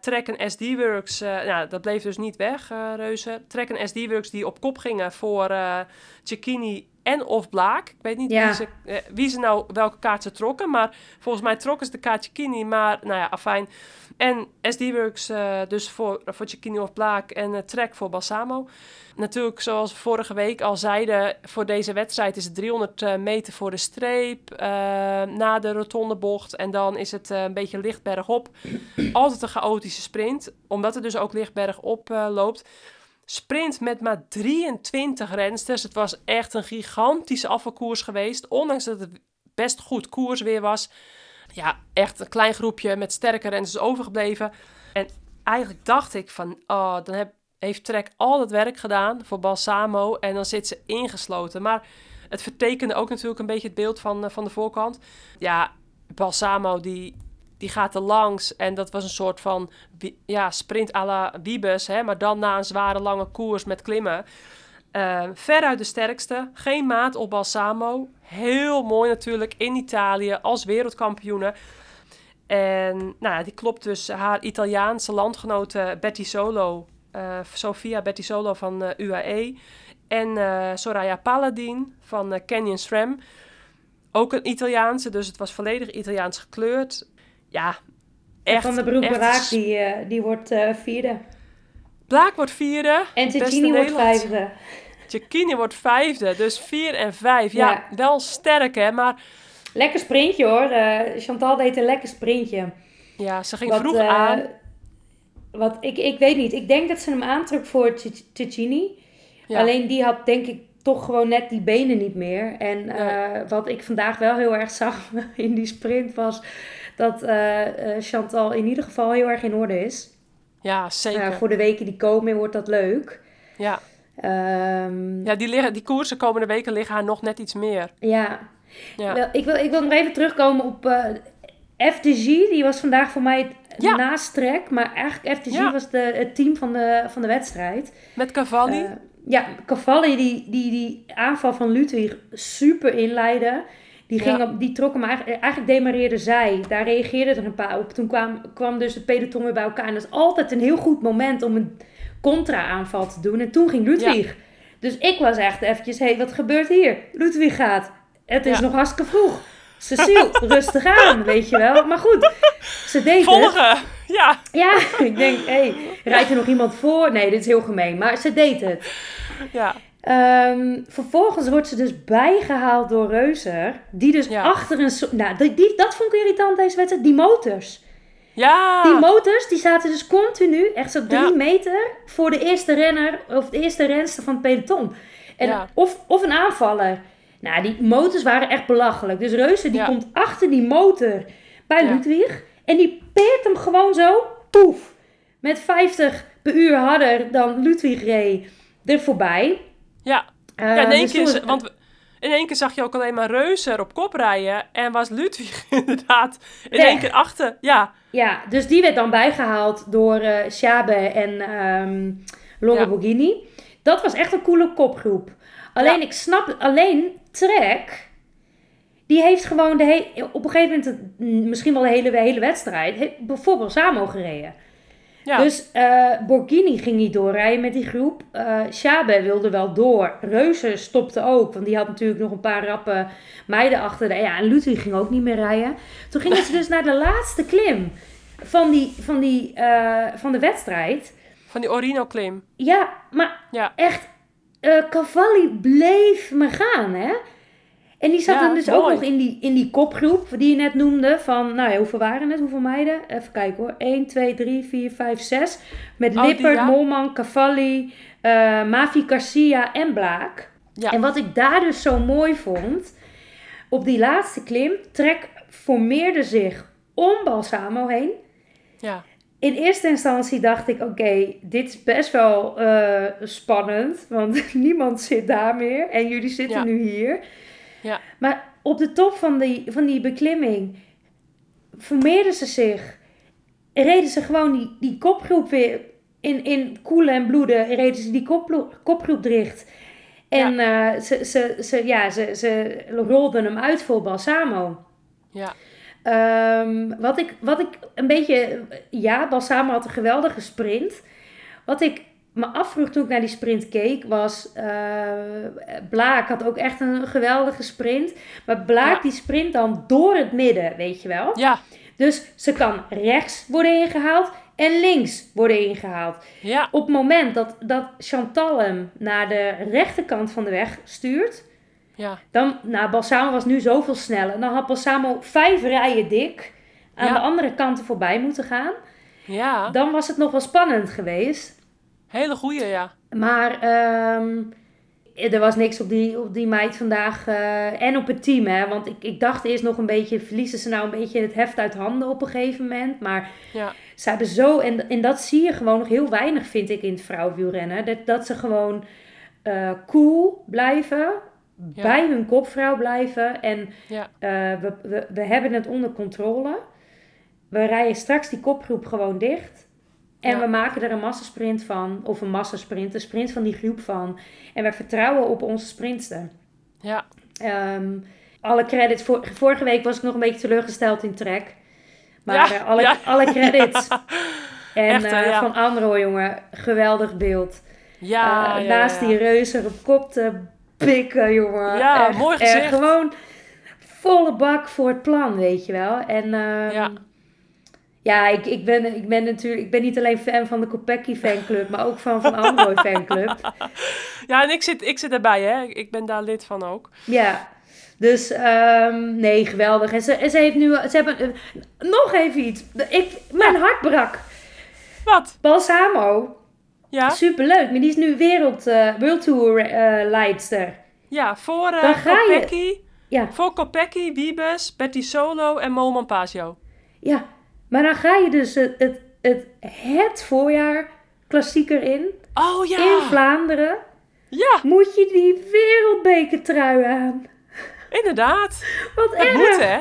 Trek en SD-Works, uh, nou, dat bleef dus niet weg, uh, Reuze. Trek en SD-Works die op kop gingen voor uh, Cecchini en of Blaak. Ik weet niet ja. wie, ze, wie ze nou welke kaart ze trokken, maar volgens mij trokken ze de kaart Cecchini. Maar nou ja, afijn. En SD-Works uh, dus voor, voor Cecchini of Blaak en uh, Trek voor Balsamo. Natuurlijk, zoals we vorige week al zeiden, voor deze wedstrijd is het 300 uh, meter voor de streep, na de rotonde bocht. En dan is het een beetje licht op. Altijd een chaotische sprint, omdat het dus ook licht op loopt. Sprint met maar 23 rensters. Het was echt een gigantische afvalkoers geweest, ondanks dat het best goed koers weer was ja, echt een klein groepje met sterke renners overgebleven. En eigenlijk dacht ik van, oh, dan heb, heeft Trek al het werk gedaan voor Balsamo en dan zit ze ingesloten. Maar het vertekende ook natuurlijk een beetje het beeld van, eh, van de voorkant. Ja, Balsamo die, die gaat er langs en dat was een soort van ja, sprint à la hè, maar dan na een zware lange koers met klimmen. Uh, veruit de sterkste. Geen maat op Balsamo. Heel mooi natuurlijk in Italië als wereldkampioene. En nou ja, die klopt dus haar Italiaanse landgenote Betty Solo. Uh, Sofia Betty Solo van uh, UAE. En uh, Soraya Paladin van Canyon SRAM. Ook een Italiaanse, dus het was volledig Italiaans gekleurd. Ja, echt. van de Broek Braak, die, die wordt vierde. Blaak wordt vierde. En Cecchini wordt vijfde. Cecchini wordt vijfde, dus vier en vijf. Ja, wel sterk hè, maar... Lekker sprintje hoor. Uh, Chantal deed een lekker sprintje. Ja, ze ging vroeg uh, aan. wat, ik, ik weet niet. Ik denk dat ze hem aantrok voor Ticini. Alleen die had denk ik toch gewoon net die benen niet meer. En eh, wat ik vandaag wel heel erg zag in die sprint was dat Chantal in ieder geval heel erg in orde is. Ja, zeker. voor de weken die komen wordt dat leuk. Ja. Um, ja, die, liggen, die koersen komende weken liggen haar nog net iets meer. Ja. ja. Wel, ik, wil, ik wil nog even terugkomen op uh, FDG. Die was vandaag voor mij ja. nastrek. Maar eigenlijk FDG was de, het team van de, van de wedstrijd. Met Cavalli? ja, Cavalli die, die die aanval van Ludwig super inleidde. Die, ging op, die trok hem eigenlijk, eigenlijk demareerde zij. Daar reageerde er een paar op. Toen kwam, kwam dus het peloton weer bij elkaar. En dat is altijd een heel goed moment om een contra-aanval te doen. En toen ging Ludwig. Dus ik was echt eventjes, hé, hey, wat gebeurt hier? Ludwig gaat. Het is nog hartstikke vroeg. Cecile, rustig aan, weet je wel. Maar goed, ze deed Volgen, ja. Ja, ik denk, hé, hey, rijdt er nog iemand voor? Nee, dit is heel gemeen. Maar ze deed het. Ja. Um, vervolgens wordt ze dus bijgehaald door Reuzer. Die dus achter een... Nou, die, dat vond ik irritant deze wedstrijd. Die motors. Ja. Die motors die zaten dus continu, echt zo drie meter, voor de eerste renner of de eerste renster van het peloton. En of, of een aanvaller. Nou, die motors waren echt belachelijk. Dus Reuze die komt achter die motor bij Ludwig. En die peert hem gewoon zo, poef, met 50 per uur harder dan Ludwig reed, er voorbij. Ja, ja in één dus keer, want in één keer zag je ook alleen maar Reuzer op kop rijden. En was Ludwig inderdaad in één keer achter. Ja. ja, dus die werd dan bijgehaald door uh, Schabe en um, Dat was echt een coole kopgroep. Alleen, ik snap, alleen Trek, die heeft gewoon de op een gegeven moment, misschien wel de hele, hele wedstrijd, bijvoorbeeld Samo gereden. Dus uh, Borghini ging niet doorrijden met die groep. Uh, wilde wel door. Reuzen stopte ook, want die had natuurlijk nog een paar rappe meiden achter. De, ja, en Ludwig ging ook niet meer rijden. Toen gingen ze dus naar de laatste klim van, die, van, die, uh, van de wedstrijd. Van die Orino-klim. Ja, maar ja. echt, Cavalli bleef me gaan, hè. En die zat dan dus ook nog in die, in die kopgroep die je net noemde. Van, nou ja, hoeveel waren het? Hoeveel meiden? Even kijken hoor. 1, 2, 3, 4, 5, 6. Met oh, Lippert, ja. Molman, Cavalli, uh, Mavi Garcia en Blaak. Ja. En wat ik daar dus zo mooi vond. Op die laatste klim, Trek formeerde zich om Balsamo heen. Ja. In eerste instantie dacht ik, oké, dit is best wel uh, spannend. Want niemand zit daar meer. En jullie zitten nu hier. Ja. Maar op de top van die, van die beklimming vermeerden ze zich. Reden ze gewoon die, die kopgroep weer in, in koelen en bloeden. Reden ze die kopgroep, kopgroep dicht. En ja. Uh, ze, ze, ze, ja, ze, ze rolden hem uit voor Balsamo. Ja. Um, wat, ik, wat ik een beetje... Ja, Balsamo had een geweldige sprint. Wat ik me afvroeg toen ik naar die sprint keek, was uh, Blaak had ook echt een geweldige sprint. Maar Blaak die sprint dan door het midden, weet je wel. Ja. Dus ze kan rechts worden ingehaald en links worden ingehaald. Ja. Op het moment dat, dat Chantal hem naar de rechterkant van de weg stuurt, ja. dan, nou, Balsamo was nu zoveel sneller. Dan had Balsamo vijf rijen dik aan de andere kanten voorbij moeten gaan. Ja. Dan was het nog wel spannend geweest. Hele goeie, ja. Maar um, er was niks op die, op die meid vandaag. Uh, en op het team, hè. Want ik, ik dacht eerst nog een beetje... Verliezen ze nou een beetje het heft uit handen op een gegeven moment. Maar ja. ze hebben zo... En, en dat zie je gewoon nog heel weinig, vind ik, in het vrouwenwielrennen. Dat, dat ze gewoon uh, cool blijven. Bij hun kopvrouw blijven. En ja. uh, we, we, we hebben het onder controle. We rijden straks die kopgroep gewoon dicht. En we maken er een massasprint van, of een massasprint, een sprint van die groep van. En we vertrouwen op onze sprintster. Ja. Um, alle credits. Vorige week was ik nog een beetje teleurgesteld in track. Maar uh, alle, alle credits. en Echt, uh, van Andro, jongen, geweldig beeld. Ja, uh, Naast die reuzen op kop te pikken, jongen. Ja, echt, mooi gezicht. gewoon volle bak voor het plan, weet je wel. En um, ja. Ik, ik, ben, ik ben natuurlijk ik ben niet alleen fan van de Kopecky fanclub, maar ook van van Android fanclub. Ja, en ik zit, ik zit erbij, hè. Ik ben daar lid van ook. Ja, dus um, nee, geweldig. En ze, en ze heeft nu, ze hebben uh, nog even iets. Ik, mijn hart brak. Wat? Balsamo. Ja? Superleuk. Maar die is nu wereld, uh, World Tour uh, leidster. Ja, voor uh, Kopecky, ja. voor Kopecky, Wiebes, Betty Solo en Moman Pasio. Ja, maar dan ga je dus het, het, het, het voorjaar klassieker in. Oh ja. In Vlaanderen. Ja. Moet je die wereldbekertrui aan. Inderdaad. Wat Het erg. moet, hè?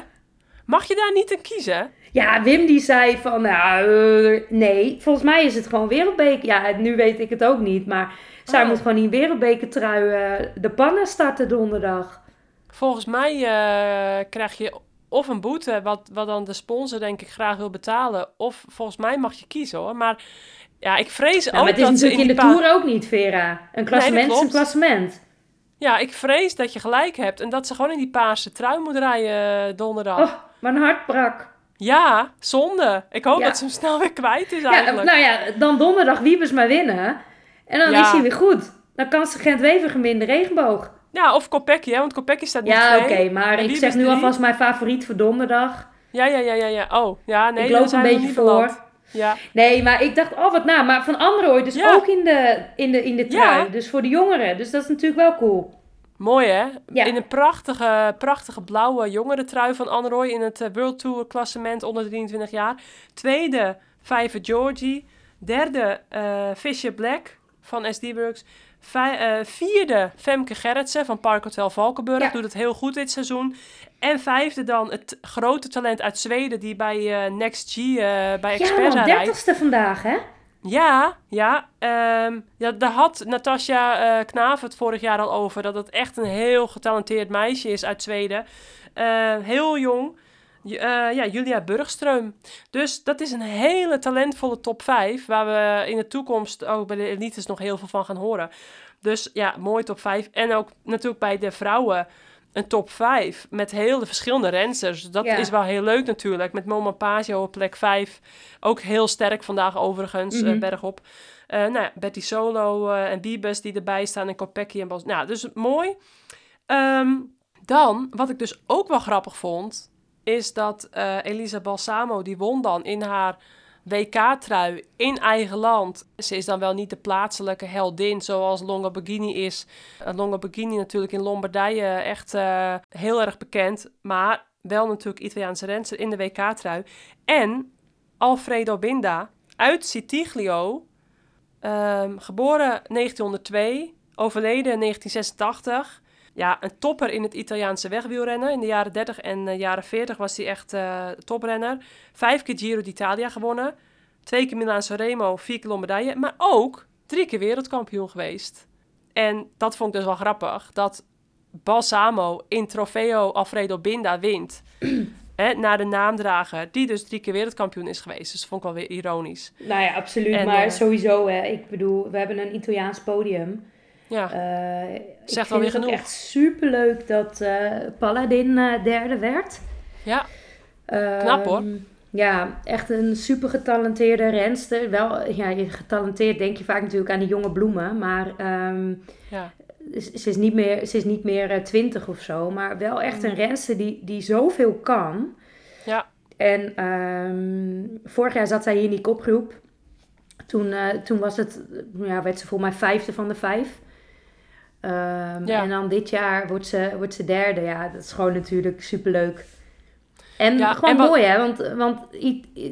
Mag je daar niet in kiezen? Ja, Wim die zei van, nou, uh, nee, volgens mij is het gewoon wereldbeker. Ja, nu weet ik het ook niet, maar zij Oh. moet gewoon die wereldbekertrui uh, de pannen starten donderdag. Volgens mij uh, krijg je of een boete, wat, wat dan de sponsor denk ik graag wil betalen, of volgens mij mag je kiezen hoor. Maar ja, ik vrees ja, ook maar het is dat natuurlijk in, de Tour ook niet, Vera. Een klassement nee, is een klassement. Ja, ik vrees dat je gelijk hebt en dat ze gewoon in die paarse trui moet rijden donderdag. Oh, mijn hart brak. Ja, zonde. Ik hoop Ja. dat ze hem snel weer kwijt is Ja, eigenlijk. nou ja, dan donderdag Wiebes maar winnen. En dan Ja. is hij weer goed. Dan kan ze Gent Wevergem in de regenboog. Ja, of Kopecky, hè, want Kopecky staat nu Ja, oké, maar ik zeg nu drie. alvast mijn favoriet voor donderdag. Ja, ja, ja, ja, ja. Oh, ja, nee, ik loop een beetje niet voor. beland. Ja, Nee, maar ik dacht, oh wat nou, maar Van Androoy dus Ja. ook in de, in, de, in de trui. Ja. Dus voor de jongeren. Dus dat is natuurlijk wel cool. mooi hè? Ja. In een prachtige, prachtige blauwe jongerentrui van Anroy in het eh, World Tour klassement onder de 23 jaar. Tweede, Vijver Georgie. Derde, eh Fisher Black van SD Works. Vij- eh, vierde, Femke Gerritsen van Park Hotel Valkenburg. Ja. Doet het heel goed dit seizoen. En vijfde dan het grote talent uit Zweden die bij eh, Next G, eh, bij Ja, Experta man, rijdt. dertigste vandaag, hè? Ja, ja. ehm, ja daar had Natasja Knaaf het vorig jaar al over. Dat het echt een heel getalenteerd meisje is uit Zweden. Heel jong. Eh, ja, Julia Burgström. Dus dat is een hele talentvolle top 5. Waar we in de toekomst ook bij de elites nog heel veel van gaan horen. Dus ja, mooi top 5. En ook natuurlijk bij de vrouwen een top 5 met heel de verschillende rensters. Dat Ja. is wel heel leuk natuurlijk. Met Moma Pagio op plek 5. Ook heel sterk vandaag overigens, Mhm. eh, bergop. Eh nou ja, Betty Solo en Bibes die erbij staan en Kopecky en Bas. Nou, dus mooi. Ehm, dan, wat ik dus ook wel grappig vond, is dat eh, Elisa Balsamo, die won dan in haar WK-trui in eigen land. Ze is dan wel niet de plaatselijke heldin zoals Longa Borghini is. Uh, Longa Borghini natuurlijk in Lombardije echt eh, heel erg bekend, maar wel natuurlijk Italiaanse renster in de WK-trui. En Alfredo Binda uit Sitiglio, ehm, geboren 1902, overleden in 1986. Ja, een topper in het Italiaanse wegwielrennen. In de jaren 30 en eh, jaren 40 was hij echt eh, toprenner. Vijf keer Giro d'Italia gewonnen. Twee keer Milaan Sanremo, vier keer Lombardije. Maar ook drie keer wereldkampioen geweest. En dat vond ik dus wel grappig. Dat Balsamo in Trofeo Alfredo Binda wint. hè, naar de naamdrager, die dus drie keer wereldkampioen is geweest. Dus dat vond ik wel weer ironisch. Nou ja, absoluut. En, maar eh, sowieso, hè. Ik bedoel, we hebben een Italiaans podium. Ja, ik Zegt vind wel weer genoeg. echt superleuk dat eh Paladin eh, derde werd. ja, Ehm, Knap, hoor. Ja, echt een super getalenteerde renster. Wel, ja, getalenteerd denk je vaak natuurlijk aan die jonge bloemen. Maar ehm, ja. ze, is niet meer, ze is niet meer twintig of zo. Maar wel echt een renster die, die zoveel kan. Ja. En ehm, vorig jaar zat zij hier in die kopgroep. Toen, toen was het, ja, werd ze voor mij vijfde van de vijf. Ehm, Ja. En dan dit jaar wordt ze, wordt ze derde. Ja, dat is gewoon natuurlijk superleuk. En Ja, gewoon en wat- mooi, hè? Want, want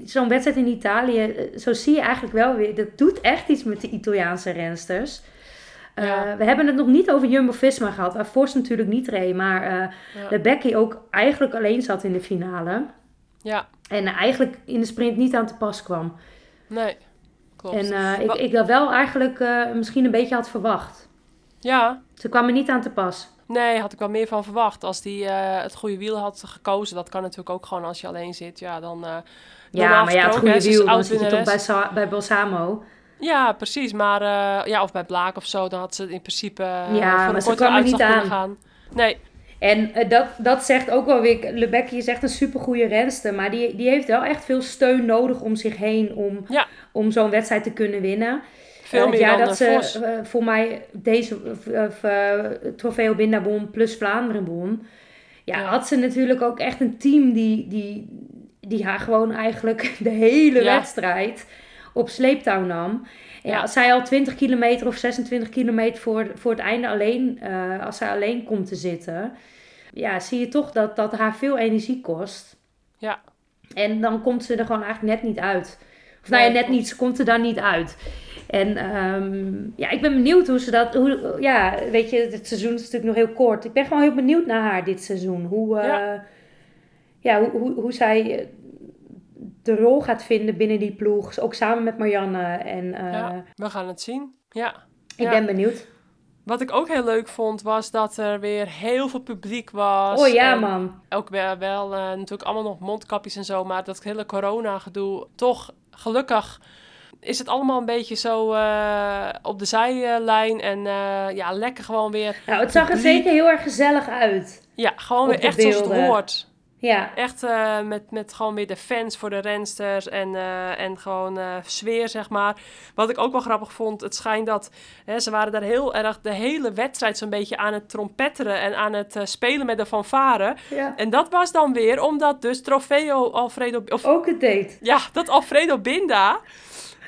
zo'n wedstrijd in Italië, eh, zo zie je eigenlijk wel weer... Dat doet echt iets met de Italiaanse rensters. Eh, Ja. We hebben het nog niet over Jumbo-Visma gehad. Waar natuurlijk niet reed, maar eh Ja. de Becky ook eigenlijk alleen zat in de finale. ja. En eigenlijk in de sprint niet aan te pas kwam. Nee, klopt. En eh, ik, ik dat wel eigenlijk eh, misschien een beetje had verwacht. Ja, Ze kwam er niet aan te pas. nee, had ik wel meer van verwacht. Als die eh, het goede wiel had gekozen, dat kan natuurlijk ook gewoon als je alleen zit. Ja, dan... eh, Ja, maar ja, het goede hè, wiel, dan zit je toch bij. Sa- bij Balsamo. Ja, precies. Maar eh, ja, of bij Blaak of zo, dan had ze in principe Ja, voor maar een korte kwam er niet aan. gaan. Nee, En dat, dat zegt ook wel weer, Lebecki is echt een supergoeie renster. Maar die, die heeft wel echt veel steun nodig om zich heen om, Ja. om zo'n wedstrijd te kunnen winnen. Veel Eh, meer ja, dan dat eh, ze eh, voor mij deze of, eh, Trofeo Binda won plus Vlaanderen won. Ja, Ja. had ze natuurlijk ook echt een team die, die, die haar gewoon eigenlijk de hele Ja. wedstrijd op sleeptouw nam. Ja, als zij al 20 kilometer of 26 kilometer voor, voor het einde alleen, uh, als zij alleen komt te zitten, ja, zie je toch dat dat haar veel energie kost. Ja. En dan komt ze er gewoon eigenlijk net niet uit. Of nou ja, net niet, ze komt er dan niet uit. En um, ja, ik ben benieuwd hoe ze dat. Hoe, ja, weet je, het seizoen is natuurlijk nog heel kort. Ik ben gewoon heel benieuwd naar haar dit seizoen. Hoe, uh, ja. ja, hoe, hoe, hoe zij de rol gaat vinden binnen die ploeg. Ook samen met Marianne. En, uh, ja, we gaan het zien. Ja. Ik ben benieuwd. Wat ik ook heel leuk vond, was dat er weer heel veel publiek was. Oh ja, man. Ook wel, wel uh, natuurlijk allemaal nog mondkapjes en zo. Maar dat hele corona-gedoe, toch gelukkig is het allemaal een beetje zo uh, op de zijlijn. En uh, ja, lekker gewoon weer. Nou, het zag er zeker heel erg gezellig uit. Ja, gewoon weer echt beelden. zoals het hoort. Ja. Echt uh, met, met gewoon weer de fans voor de rensters en, uh, en gewoon uh, sfeer, zeg maar. Wat ik ook wel grappig vond, het schijnt dat hè, ze waren daar heel erg de hele wedstrijd zo'n beetje aan het trompetteren en aan het spelen met de fanfare. Ja. En dat was dan weer omdat dus Trofeo Alfredo... Of, ook het deed. Ja, dat Alfredo Binda,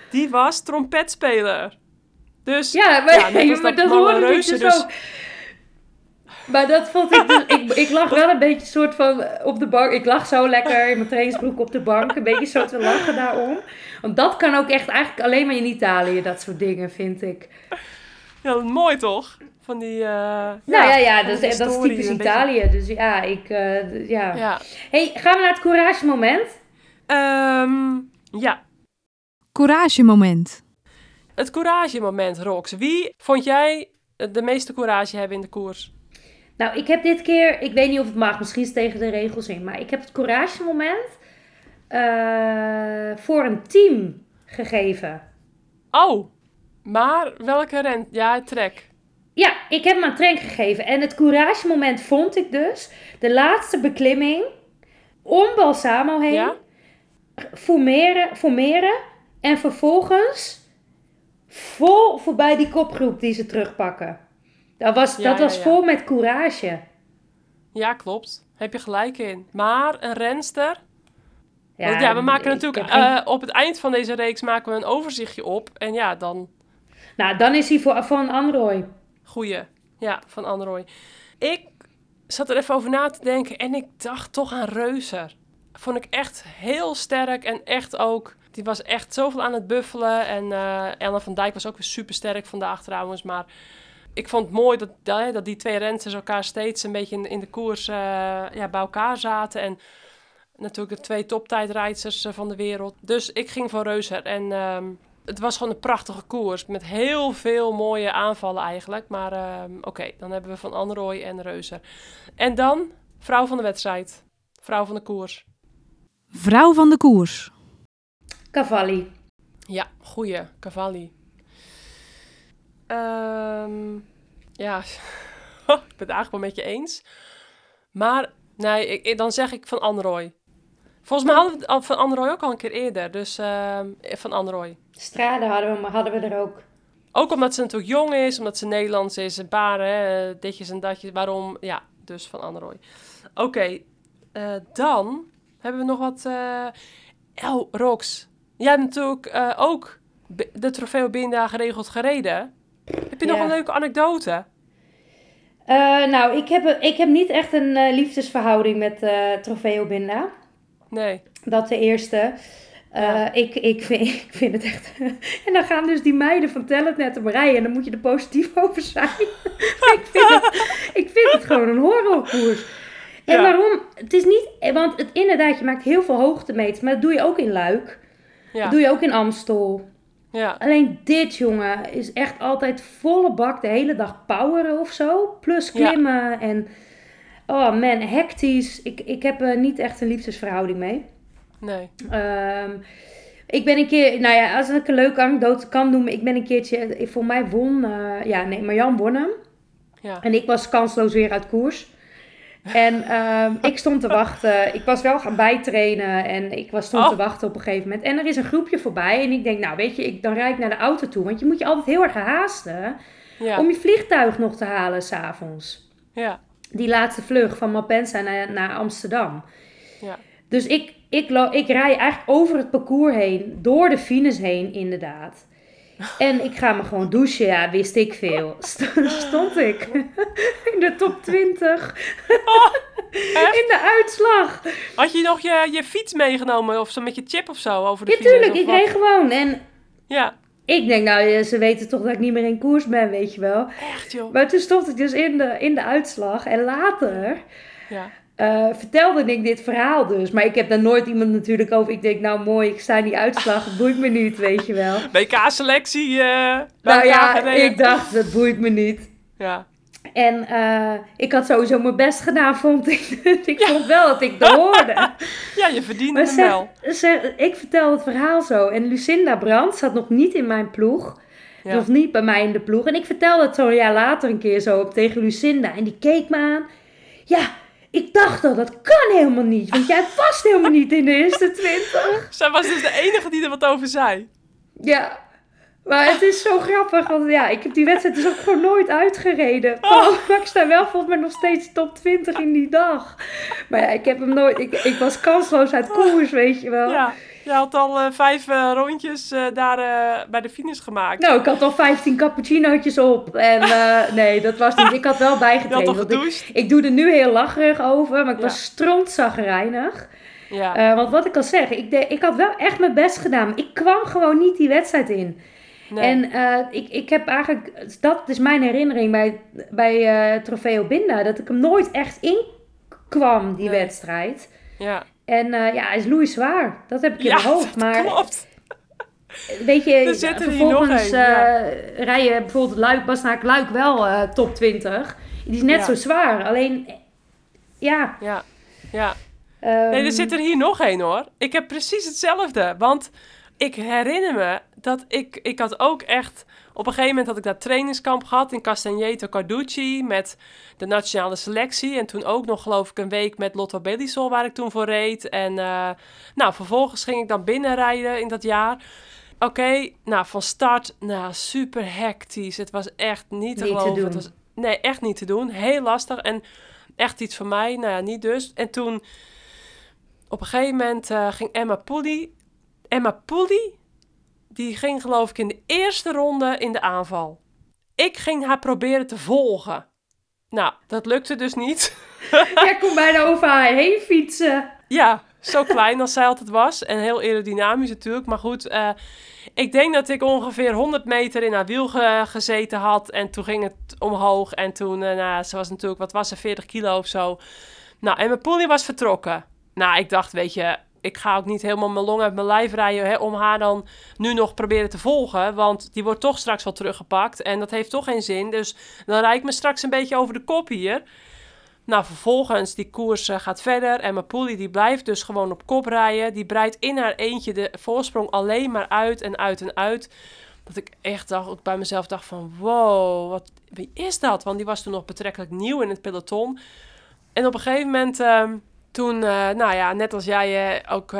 die was trompetspeler. Dus ja, maar, ja, dat, hoorde Reuze, dus... Ook. Maar dat vond ik dus... ik, ik lag wel een beetje soort van op de bank. Ik lag zo lekker in mijn trainingsbroek op de bank. Een beetje zo te lachen daarom. Want dat kan ook echt eigenlijk alleen maar in Italië. Dat soort dingen, vind ik. Ja, mooi toch? Van die... Uh, nou ja, ja, ja dat, is, dat is typisch Italië. Dus ja, ik... Uh, ja. ja. hey, gaan we naar het courage moment? Um, ja. Courage moment. Het courage moment, Rox. Wie vond jij de meeste courage hebben in de koers? Nou, ik heb dit keer, ik weet niet of het mag, misschien is het tegen de regels in, maar ik heb het courage moment uh, voor een team gegeven. Oh, maar welke rent? Ja, trek. Ja, ik heb hem aan trek gegeven. En het courage moment vond ik dus de laatste beklimming om Balsamo heen. Ja? Formeren, formeren en vervolgens vol voorbij die kopgroep die ze terugpakken. Dat was, dat was vol met courage. Ja, klopt. Heb je gelijk in. Maar een renster. Ja, Want ja we maken natuurlijk uh, op het eind van deze reeks maken we een overzichtje op. En ja, dan. Nou, dan is hij voor, van Android. Goeie. Ja, van Android. Ik zat er even over na te denken en ik dacht toch aan Reuzer. Vond ik echt heel sterk en echt ook. Die was echt zoveel aan het buffelen. En uh, Ellen van Dijk was ook weer super sterk vandaag trouwens. Maar ik vond het mooi dat, dat die twee renners elkaar steeds een beetje in, de koers uh, ja, bij elkaar zaten. En natuurlijk de twee toptijdrijders uh, van de wereld. Dus ik ging voor Reuser. En um, het was gewoon een prachtige koers. Met heel veel mooie aanvallen eigenlijk. Maar um, oké, dan hebben we Van Anrooy en Reuser. En dan vrouw van de wedstrijd. Vrouw van de koers. Vrouw van de koers. Cavalli. Ja, goeie. Cavalli. Um, ja, ik ben het eigenlijk wel met je eens. Maar nee, ik, dan zeg ik van Androy. Volgens mij hadden we van Androy ook al een keer eerder. Dus uh, van Androy. Strade hadden we, maar hadden we er ook. Ook omdat ze natuurlijk jong is, omdat ze Nederlands is, een paar hè, ditjes en datjes. Waarom? Ja, dus van Androy. Oké, okay, uh, dan hebben we nog wat. Uh, oh, Rox. Jij hebt natuurlijk uh, ook de Trofeo Binda geregeld gereden. Heb je nog een leuke anekdote? Uh, nou, ik heb, ik heb niet echt een uh, liefdesverhouding met uh, Trofeo Binda. Nee. Dat de eerste. Ja. ik, ik, vind, ik vind het echt... en dan gaan dus die meiden van Talent net om rijden. En dan moet je er positief over zijn. ik, vind het, ik vind het gewoon een horrorkoers. En ja. waarom? Het is niet... Want het, inderdaad, je maakt heel veel hoogtemeters. Maar dat doe je ook in Luik. Ja. Dat doe je ook in Amstel. Ja. Alleen dit, jongen, is echt altijd volle bak de hele dag poweren of zo. Plus klimmen en... Oh man, hectisch. Ik, ik heb er niet echt een liefdesverhouding mee. Nee. Um, ik ben een keer... Nou ja, als ik een leuke anekdote kan noemen. Ik ben een keertje... Voor mij won... Uh, ja, nee, Marjan won hem. Ja. En ik was kansloos weer uit koers. En um, ik stond te wachten. Ik was wel gaan bijtrainen en ik was stond oh. te wachten op een gegeven moment. En er is een groepje voorbij en ik denk, nou weet je, ik, dan rijd ik naar de auto toe. Want je moet je altijd heel erg haasten ja. om je vliegtuig nog te halen s'avonds. Ja. Die laatste vlucht van Malpensa naar, naar Amsterdam. Ja. Dus ik, ik, ik rij eigenlijk over het parcours heen, door de fines heen, inderdaad. En ik ga me gewoon douchen, ja, wist ik veel. Stond ik in de top 20. in de uitslag. Had je nog je, je fiets meegenomen of zo met je chip of zo over de Ja, tuurlijk, ik reed gewoon. En ja. ik denk, nou, ze weten toch dat ik niet meer in koers ben, weet je wel. Echt, joh. Maar toen stond ik dus in de, in de uitslag. En later... Ja. Uh, vertelde ik dit verhaal dus. Maar ik heb daar nooit iemand natuurlijk over. Ik denk, nou mooi, ik sta in die uitslag. Het boeit me niet, weet je wel. WK-selectie. Uh, nou ja, ik dacht, dat boeit me niet. Ja. En uh, ik had sowieso mijn best gedaan, vond ik. ik vond wel dat ik dat hoorde. ja, je verdiende hem wel. Zeg, ik vertel het verhaal zo. En Lucinda Brandt zat nog niet in mijn ploeg. Ja. Nog niet bij mij in de ploeg. En ik vertelde het zo een jaar later een keer zo op tegen Lucinda. En die keek me aan. Ja, ik dacht al, dat kan helemaal niet. Want jij was helemaal niet in de eerste twintig. Zij was dus de enige die er wat over zei. Ja, maar het is zo grappig. Want ja, ik heb die wedstrijd dus ook gewoon nooit uitgereden. Oh. Maar ik sta wel volgens mij nog steeds top 20 in die dag. Maar ja, ik heb hem nooit... Ik, ik was kansloos uit koers, weet je wel. Ja. Je had al uh, vijf uh, rondjes uh, daar bij de finish gemaakt. Nou, ik had al 15 cappuccinootjes op. En nee, dat was niet. Ik had wel bijgetraind. Had ik, ik, doe er nu heel lacherig over, maar ik ja. was strontzaggerijnig. Ja. want wat ik al zeg, ik, de, ik had wel echt mijn best gedaan. Ik kwam gewoon niet die wedstrijd in. Nee. En ik, ik heb eigenlijk, dat is mijn herinnering bij, bij Trofeo Binda, dat ik hem nooit echt in kwam, die nee. wedstrijd. Ja. En uh, ja, is Louis zwaar. Dat heb ik in ja, mijn hoofd. Maar klopt. Weet je, vervolgens uh, ja. rijden bijvoorbeeld Luik, Basnaak Luik wel uh, top 20. Die is net ja. zo zwaar. Alleen, ja. Ja, ja. Um, nee, er zit er hier nog één hoor. Ik heb precies hetzelfde. Want ik herinner me dat ik, ik had ook echt op een gegeven moment had ik daar trainingskamp gehad in Castagneto Carducci met de nationale selectie. En toen ook nog geloof ik een week met Lotto Belisol waar ik toen voor reed. En uh, nou, vervolgens ging ik dan binnenrijden in dat jaar. Oké, nou van start, nou super hectisch. Het was echt niet te niet geloven. Te het was, nee, echt niet te doen. Heel lastig en echt iets voor mij. Nou ja, niet dus. En toen op een gegeven moment uh, ging Emma Pooley... Emma Pooley die ging geloof ik in de eerste ronde in de aanval. Ik ging haar proberen te volgen. Nou, dat lukte dus niet. Jij kon bijna over haar heen fietsen. Ja, zo klein als zij altijd was. En heel aerodynamisch natuurlijk. Maar goed, uh, ik denk dat ik ongeveer 100 meter in haar wiel ge gezeten had. En toen ging het omhoog. En toen, uh, nou, ze was natuurlijk, wat was ze, 40 kilo of zo. Nou, en mijn pony was vertrokken. Nou, ik dacht, weet je, ik ga ook niet helemaal mijn long uit mijn lijf rijden hè, om haar dan nu nog proberen te volgen. Want die wordt toch straks wel teruggepakt. En dat heeft toch geen zin. Dus dan rijd ik me straks een beetje over de kop hier. Nou, vervolgens, die koers uh, gaat verder. En poelie die blijft dus gewoon op kop rijden. Die breidt in haar eentje de voorsprong alleen maar uit en uit en uit. Dat ik echt dacht, ook bij mezelf dacht van... Wow, wat, is dat? Want die was toen nog betrekkelijk nieuw in het peloton. En op een gegeven moment... Uh, toen, uh, nou ja, net als jij uh, ook uh,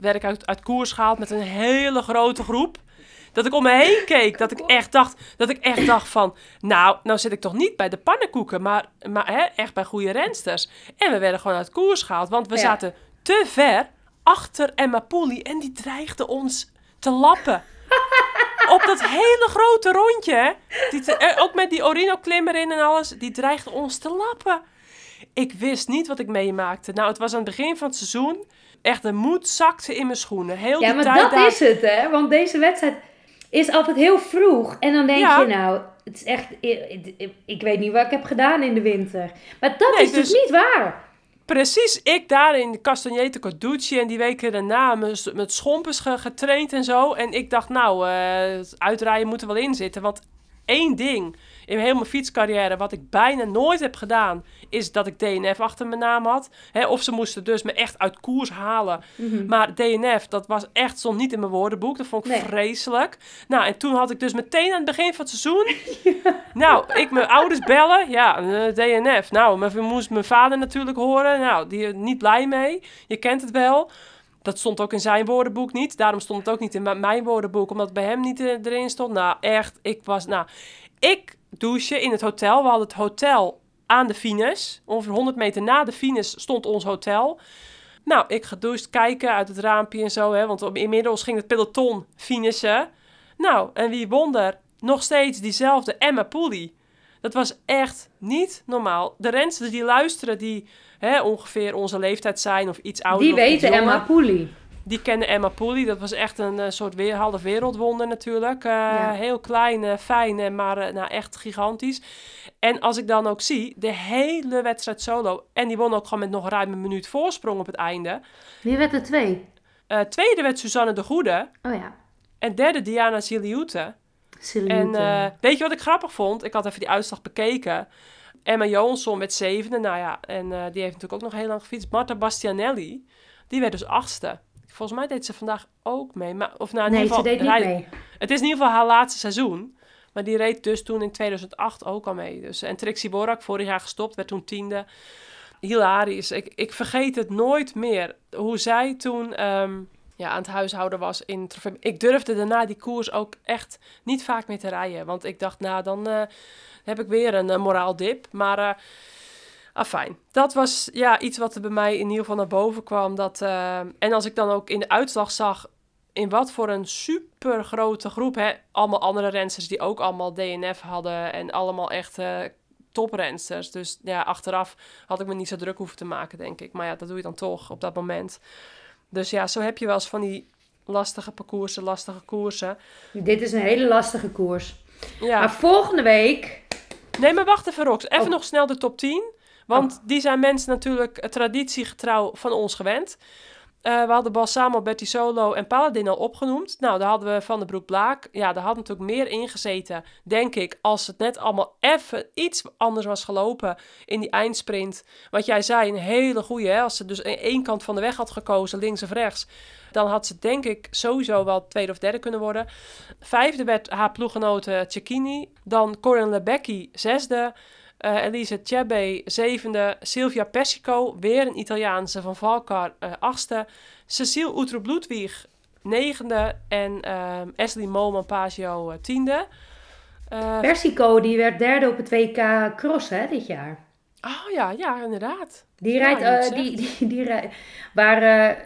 werk uit, uit koers gehaald met een hele grote groep. Dat ik om me heen keek, dat ik echt dacht, dat ik echt dacht van, nou, nou zit ik toch niet bij de pannenkoeken, maar, maar hè, echt bij goede rensters. En we werden gewoon uit koers gehaald, want we ja. zaten te ver achter Emma Pooley en die dreigde ons te lappen. Op dat hele grote rondje, die te, ook met die Orino-klimmer in en alles, die dreigde ons te lappen. Ik wist niet wat ik meemaakte. Nou, het was aan het begin van het seizoen. Echt, de moed zakte in mijn schoenen. Heel ja, maar dat is het, hè? Want deze wedstrijd is altijd heel vroeg. En dan denk je, nou, het is echt... Ik, ik, weet niet wat ik heb gedaan in de winter. Maar dat is dus, dus niet waar. Precies, ik daar in de Castagneto Carducci en die weken daarna met, met schompers getraind en zo. En ik dacht, nou, uh, uitrijden moet er wel in zitten. Want één ding in heel mijn fietscarrière, wat ik bijna nooit heb gedaan, is dat ik DNF achter mijn naam had. of ze moesten dus me echt uit koers halen. Mhm. Maar DNF, dat was echt, stond niet in mijn woordenboek. Dat vond ik vreselijk. Nou, en toen had ik dus meteen aan het begin van het seizoen... Nou, ik mijn ouders bellen. Ja, uh, eh, DNF. Nou, mijn, moest mijn vader natuurlijk horen. Nou, die er niet blij mee. Je kent het wel. Dat stond ook in zijn woordenboek niet. Daarom stond het ook niet in mijn woordenboek, omdat het bij hem niet eh, erin stond. Nou, echt, ik was. Nou, ik douche in het hotel. We hadden het hotel aan de Fines. Ongeveer 100 meter na de Fines stond ons hotel. Nou, ik gedoucht, kijken uit het raampje en zo, hè, want inmiddels ging het peloton finishen. Nou, en wie wonder, nog steeds diezelfde Emma Pooley. Dat was echt niet normaal. De rensters die luisteren, die hè, ongeveer onze leeftijd zijn of iets ouder. Die weten Emma Pooley. Die kennen Emma Pooley. Dat was echt een uh, soort weer, halve wereldwonder natuurlijk. Uh, Heel klein, uh, fijn, maar nou, echt gigantisch. En als ik dan ook zie, de hele wedstrijd solo. En die won ook gewoon met nog ruim een minuut voorsprong op het einde. Wie werd er twee? tweede werd Suzanne de Goede. Oh ja. En derde Diana Ziliute. En weet je wat ik grappig vond? Ik had even die uitslag bekeken. Emma Johansson met zevende. Nou ja, en die heeft natuurlijk ook nog heel lang gefietst. Marta Bastianelli, die werd dus achtste. Volgens mij deed ze vandaag ook mee. Maar, of nou, in nee, ieder geval, ze deed niet mee. Het is in ieder geval haar laatste seizoen. Maar die reed dus toen in 2008 ook al mee. Dus, en Trixie Borak, vorig jaar gestopt, werd toen tiende. Hilarisch. Ik, ik vergeet het nooit meer. Hoe zij toen um, ja, aan het huishouden was in Trofee. Ik durfde daarna die koers ook echt niet vaak meer te rijden. Want ik dacht, nou, dan uh, heb ik weer een uh, moraaldip. Maar... Uh, Afijn, dat was ja, iets wat er bij mij in ieder geval naar boven kwam. Dat, uh, en als ik dan ook in de uitslag zag in wat voor een super grote groep, hè, allemaal andere rensters die ook allemaal DNF hadden en allemaal echt uh, toprensters. Dus ja, achteraf had ik me niet zo druk hoeven te maken, denk ik. Maar ja, dat doe je dan toch op dat moment. Dus ja, zo heb je wel eens van die lastige parcoursen, lastige koersen. Dit is een hele lastige koers. Ja. Maar volgende week... Nee, maar wacht even, Rox. Even oh. nog snel de top 10. Want die zijn mensen natuurlijk traditiegetrouw van ons gewend. Uh, we hadden Balsamo, Betty Solo en Paladin al opgenoemd. Nou, daar hadden we Van de Broek Blaak. Ja, daar had natuurlijk meer ingezeten, denk ik, als het net allemaal even iets anders was gelopen in die eindsprint. Wat jij zei, een hele goede, hè? als ze dus aan één kant van de weg had gekozen, links of rechts, dan had ze denk ik sowieso wel tweede of derde kunnen worden. Vijfde werd haar ploeggenote Cecchini. Dan Corinne Lebecki, zesde. Uh, Elise zevende. Silvia Persico, weer een Italiaanse van Valkar, uh, achtste. Cecile Outrup Ludwig, negende. En uh, Ashley Moman Pagio, uh, tiende. Persico, die werd derde op het WK Cross hè, dit jaar. Oh ja, ja, inderdaad. Die rijdt, die, die, die, rijdt, waar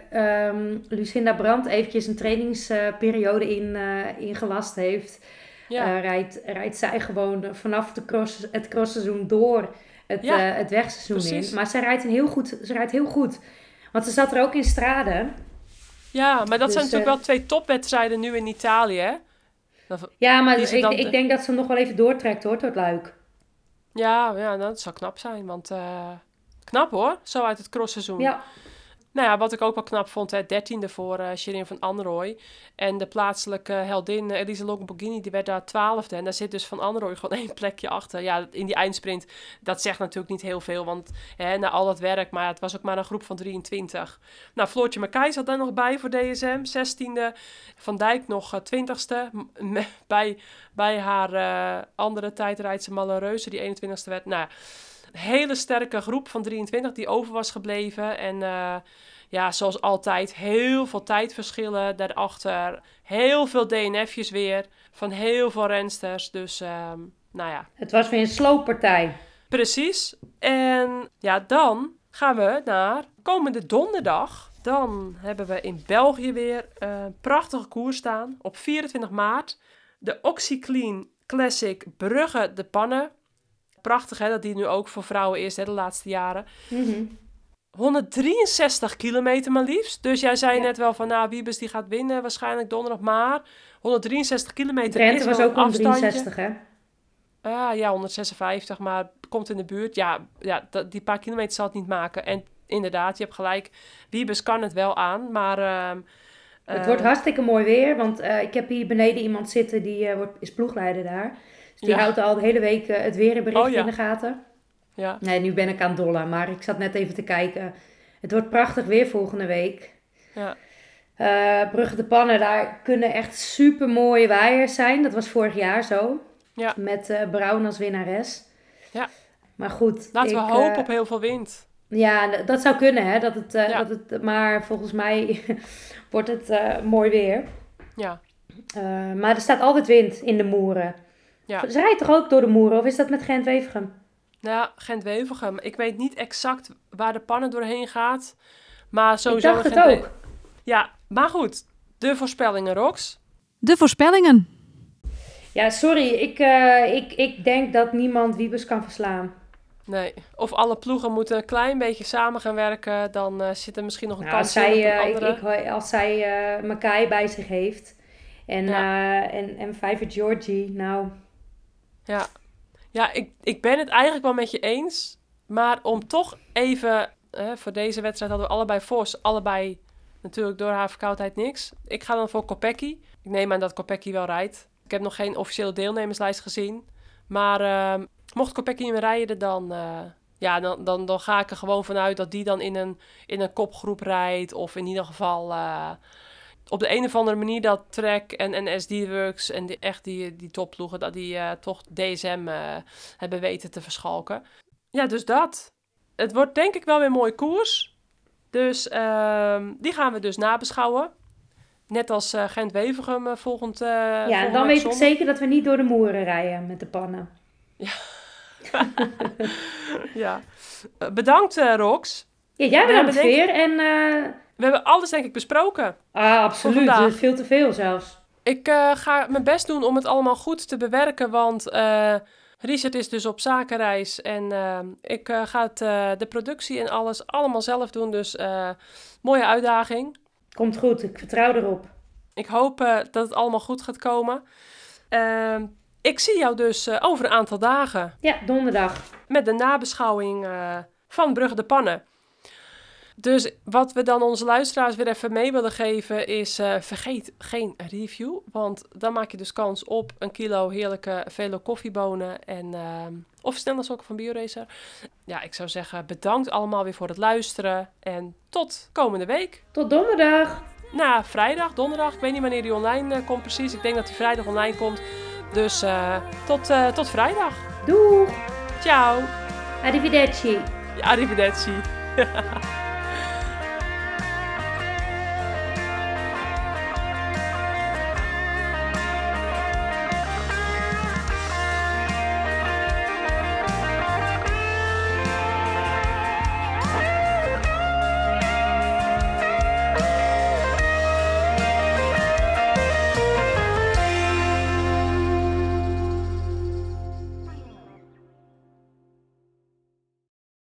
um, Lucinda Brandt eventjes een trainingsperiode in, ingelast heeft ja. Uh, rijdt, rijdt zij gewoon vanaf de cross, het crossseizoen door het, ja, uh, het wegseizoen in. Maar zij rijdt, een heel goed, ze rijdt heel goed. Want ze zat er ook in straden. Ja, maar dat dus, zijn natuurlijk uh, wel twee topwedstrijden nu in Italië. ja, maar ik, dan... ik denk dat ze nog wel even doortrekt hoor, tot Luik. Ja, ja dat zou knap zijn. Want knap hoor, zo uit het crossseizoen. Ja. Nou ja, wat ik ook wel knap vond, het dertiende voor uh, Shirin van Anrooy. En de plaatselijke heldin uh, Elise Longoborghini, die werd daar twaalfde. En daar zit dus van Anrooy gewoon één plekje achter. Ja, in die eindsprint, dat zegt natuurlijk niet heel veel, want hè, na al dat werk, maar het was ook maar een groep van 23. Nou, Floortje Mackay zat daar nog bij voor DSM, 16e. Van Dijk nog uh, 20ste, bij, bij haar andere tijdrijdse Malheureuze, die 21ste werd. Nou hele sterke groep van 23 die over was gebleven. En uh, ja, zoals altijd, heel veel tijdverschillen daarachter. Heel veel DNF'jes weer van heel veel rensters. Dus, uh, nou ja. Het was weer een slooppartij. Precies. En ja, dan gaan we naar komende donderdag. Dan hebben we in België weer een prachtige koers staan. Op 24 maart. De OxyClean Classic Brugge de Pannen prachtig hè, dat die nu ook voor vrouwen is hè, de laatste jaren. 163 mhm. kilometer maar liefst. Dus jij zei net wel van, nou, Wiebes die gaat winnen waarschijnlijk donderdag. Maar 163 kilometer Drenthe is was ook 163, hè? Ah, ja, 156, maar komt in de buurt. Ja, ja die paar kilometer zal het niet maken. En inderdaad, je hebt gelijk. Wiebes kan het wel aan, maar... Uh, het wordt hartstikke mooi weer, want uh, ik heb hier beneden iemand zitten die uh, wordt, is ploegleider daar. Die houdt al de hele week uh, het weerbericht oh, in de gaten. Ja. Nee, nu ben ik aan dollar, maar ik zat net even te kijken. Het wordt prachtig weer volgende week. Ja. Uh, Brugge de Pannen, daar kunnen echt super mooie waaiers zijn. Dat was vorig jaar zo. Ja. Met uh, Brown als winnares. Ja. Maar goed. Laten ik, we hopen op heel veel wind. Ja, dat zou kunnen, hè. Dat het, ja. dat het, maar volgens mij wordt het mooi weer. Ja. maar er staat altijd wind in de moeren. Ja. Ze rijdt toch ook door de moeren, of is dat met Gent-Wevergem? Nou, Gent-Wevergem. Ik weet niet exact waar de pannen doorheen gaat. Maar sowieso ik dacht het ook. Ja, maar goed. De voorspellingen, Rox. De voorspellingen. Ja, sorry. Ik, uh, ik, ik denk dat niemand Wiebes kan verslaan. Nee, of alle ploegen moeten een klein beetje samen gaan werken, dan uh, zit er misschien nog een nou, kans als zij, in. Uh, ik, ik, als zij uh, Makai bij zich heeft en, ja. en, en Vijver Georgie, nou... Ja, ja ik, ik ben het eigenlijk wel met je eens. Maar om toch even, voor deze wedstrijd hadden we allebei Vos, allebei natuurlijk door haar verkoudheid niks. Ik ga dan voor Kopecky. Ik neem aan dat Kopecky wel rijdt. Ik heb nog geen officiële deelnemerslijst gezien. Maar uh, mocht Kopecky me rijden, dan, uh, ja, dan, dan, dan ga ik er gewoon vanuit dat die dan in een, in een kopgroep rijdt. Of in ieder geval uh, op de een of andere manier dat Trek en, en SD-Works en die, echt die, die topploegen, dat die uh, toch DSM hebben weten te verschalken. Ja, dus dat. Het wordt denk ik wel weer een mooie koers. Dus ehm, die gaan we dus nabeschouwen. Net als uh, Gent-Wevergem uh, volgend uh, Ja, dan weet ik zeker dat we niet door de moeren rijden met de pannen. Ja. ja. bedankt, Rox. Ja, jij bedankt weer. En, we hebben alles denk ik besproken. Ah, absoluut. Veel te veel zelfs. Ik ga mijn best doen om het allemaal goed te bewerken, want Richard is dus op zakenreis en uh, ik uh, ga het, uh, de productie en alles allemaal zelf doen. Dus mooie uitdaging. Komt goed, ik vertrouw erop. Ik hoop dat het allemaal goed gaat komen. Ehm, ik zie jou dus over een aantal dagen. Ja, donderdag. Met de nabeschouwing van Brugge de Pannen. Dus wat we dan onze luisteraars weer even mee willen geven is: uh, vergeet geen review. Want dan maak je dus kans op een kilo heerlijke velo koffiebonen. En, uh, of snelheidssokken van BioRacer. Ja, ik zou zeggen: bedankt allemaal weer voor het luisteren. En tot komende week. Tot donderdag. Nou, vrijdag, donderdag. Ik weet niet wanneer die online uh, komt precies. Ik denk dat die vrijdag online komt. Dus uh, tot, uh, tot vrijdag. Doei. Ciao. Arrivederci. Arrivederci.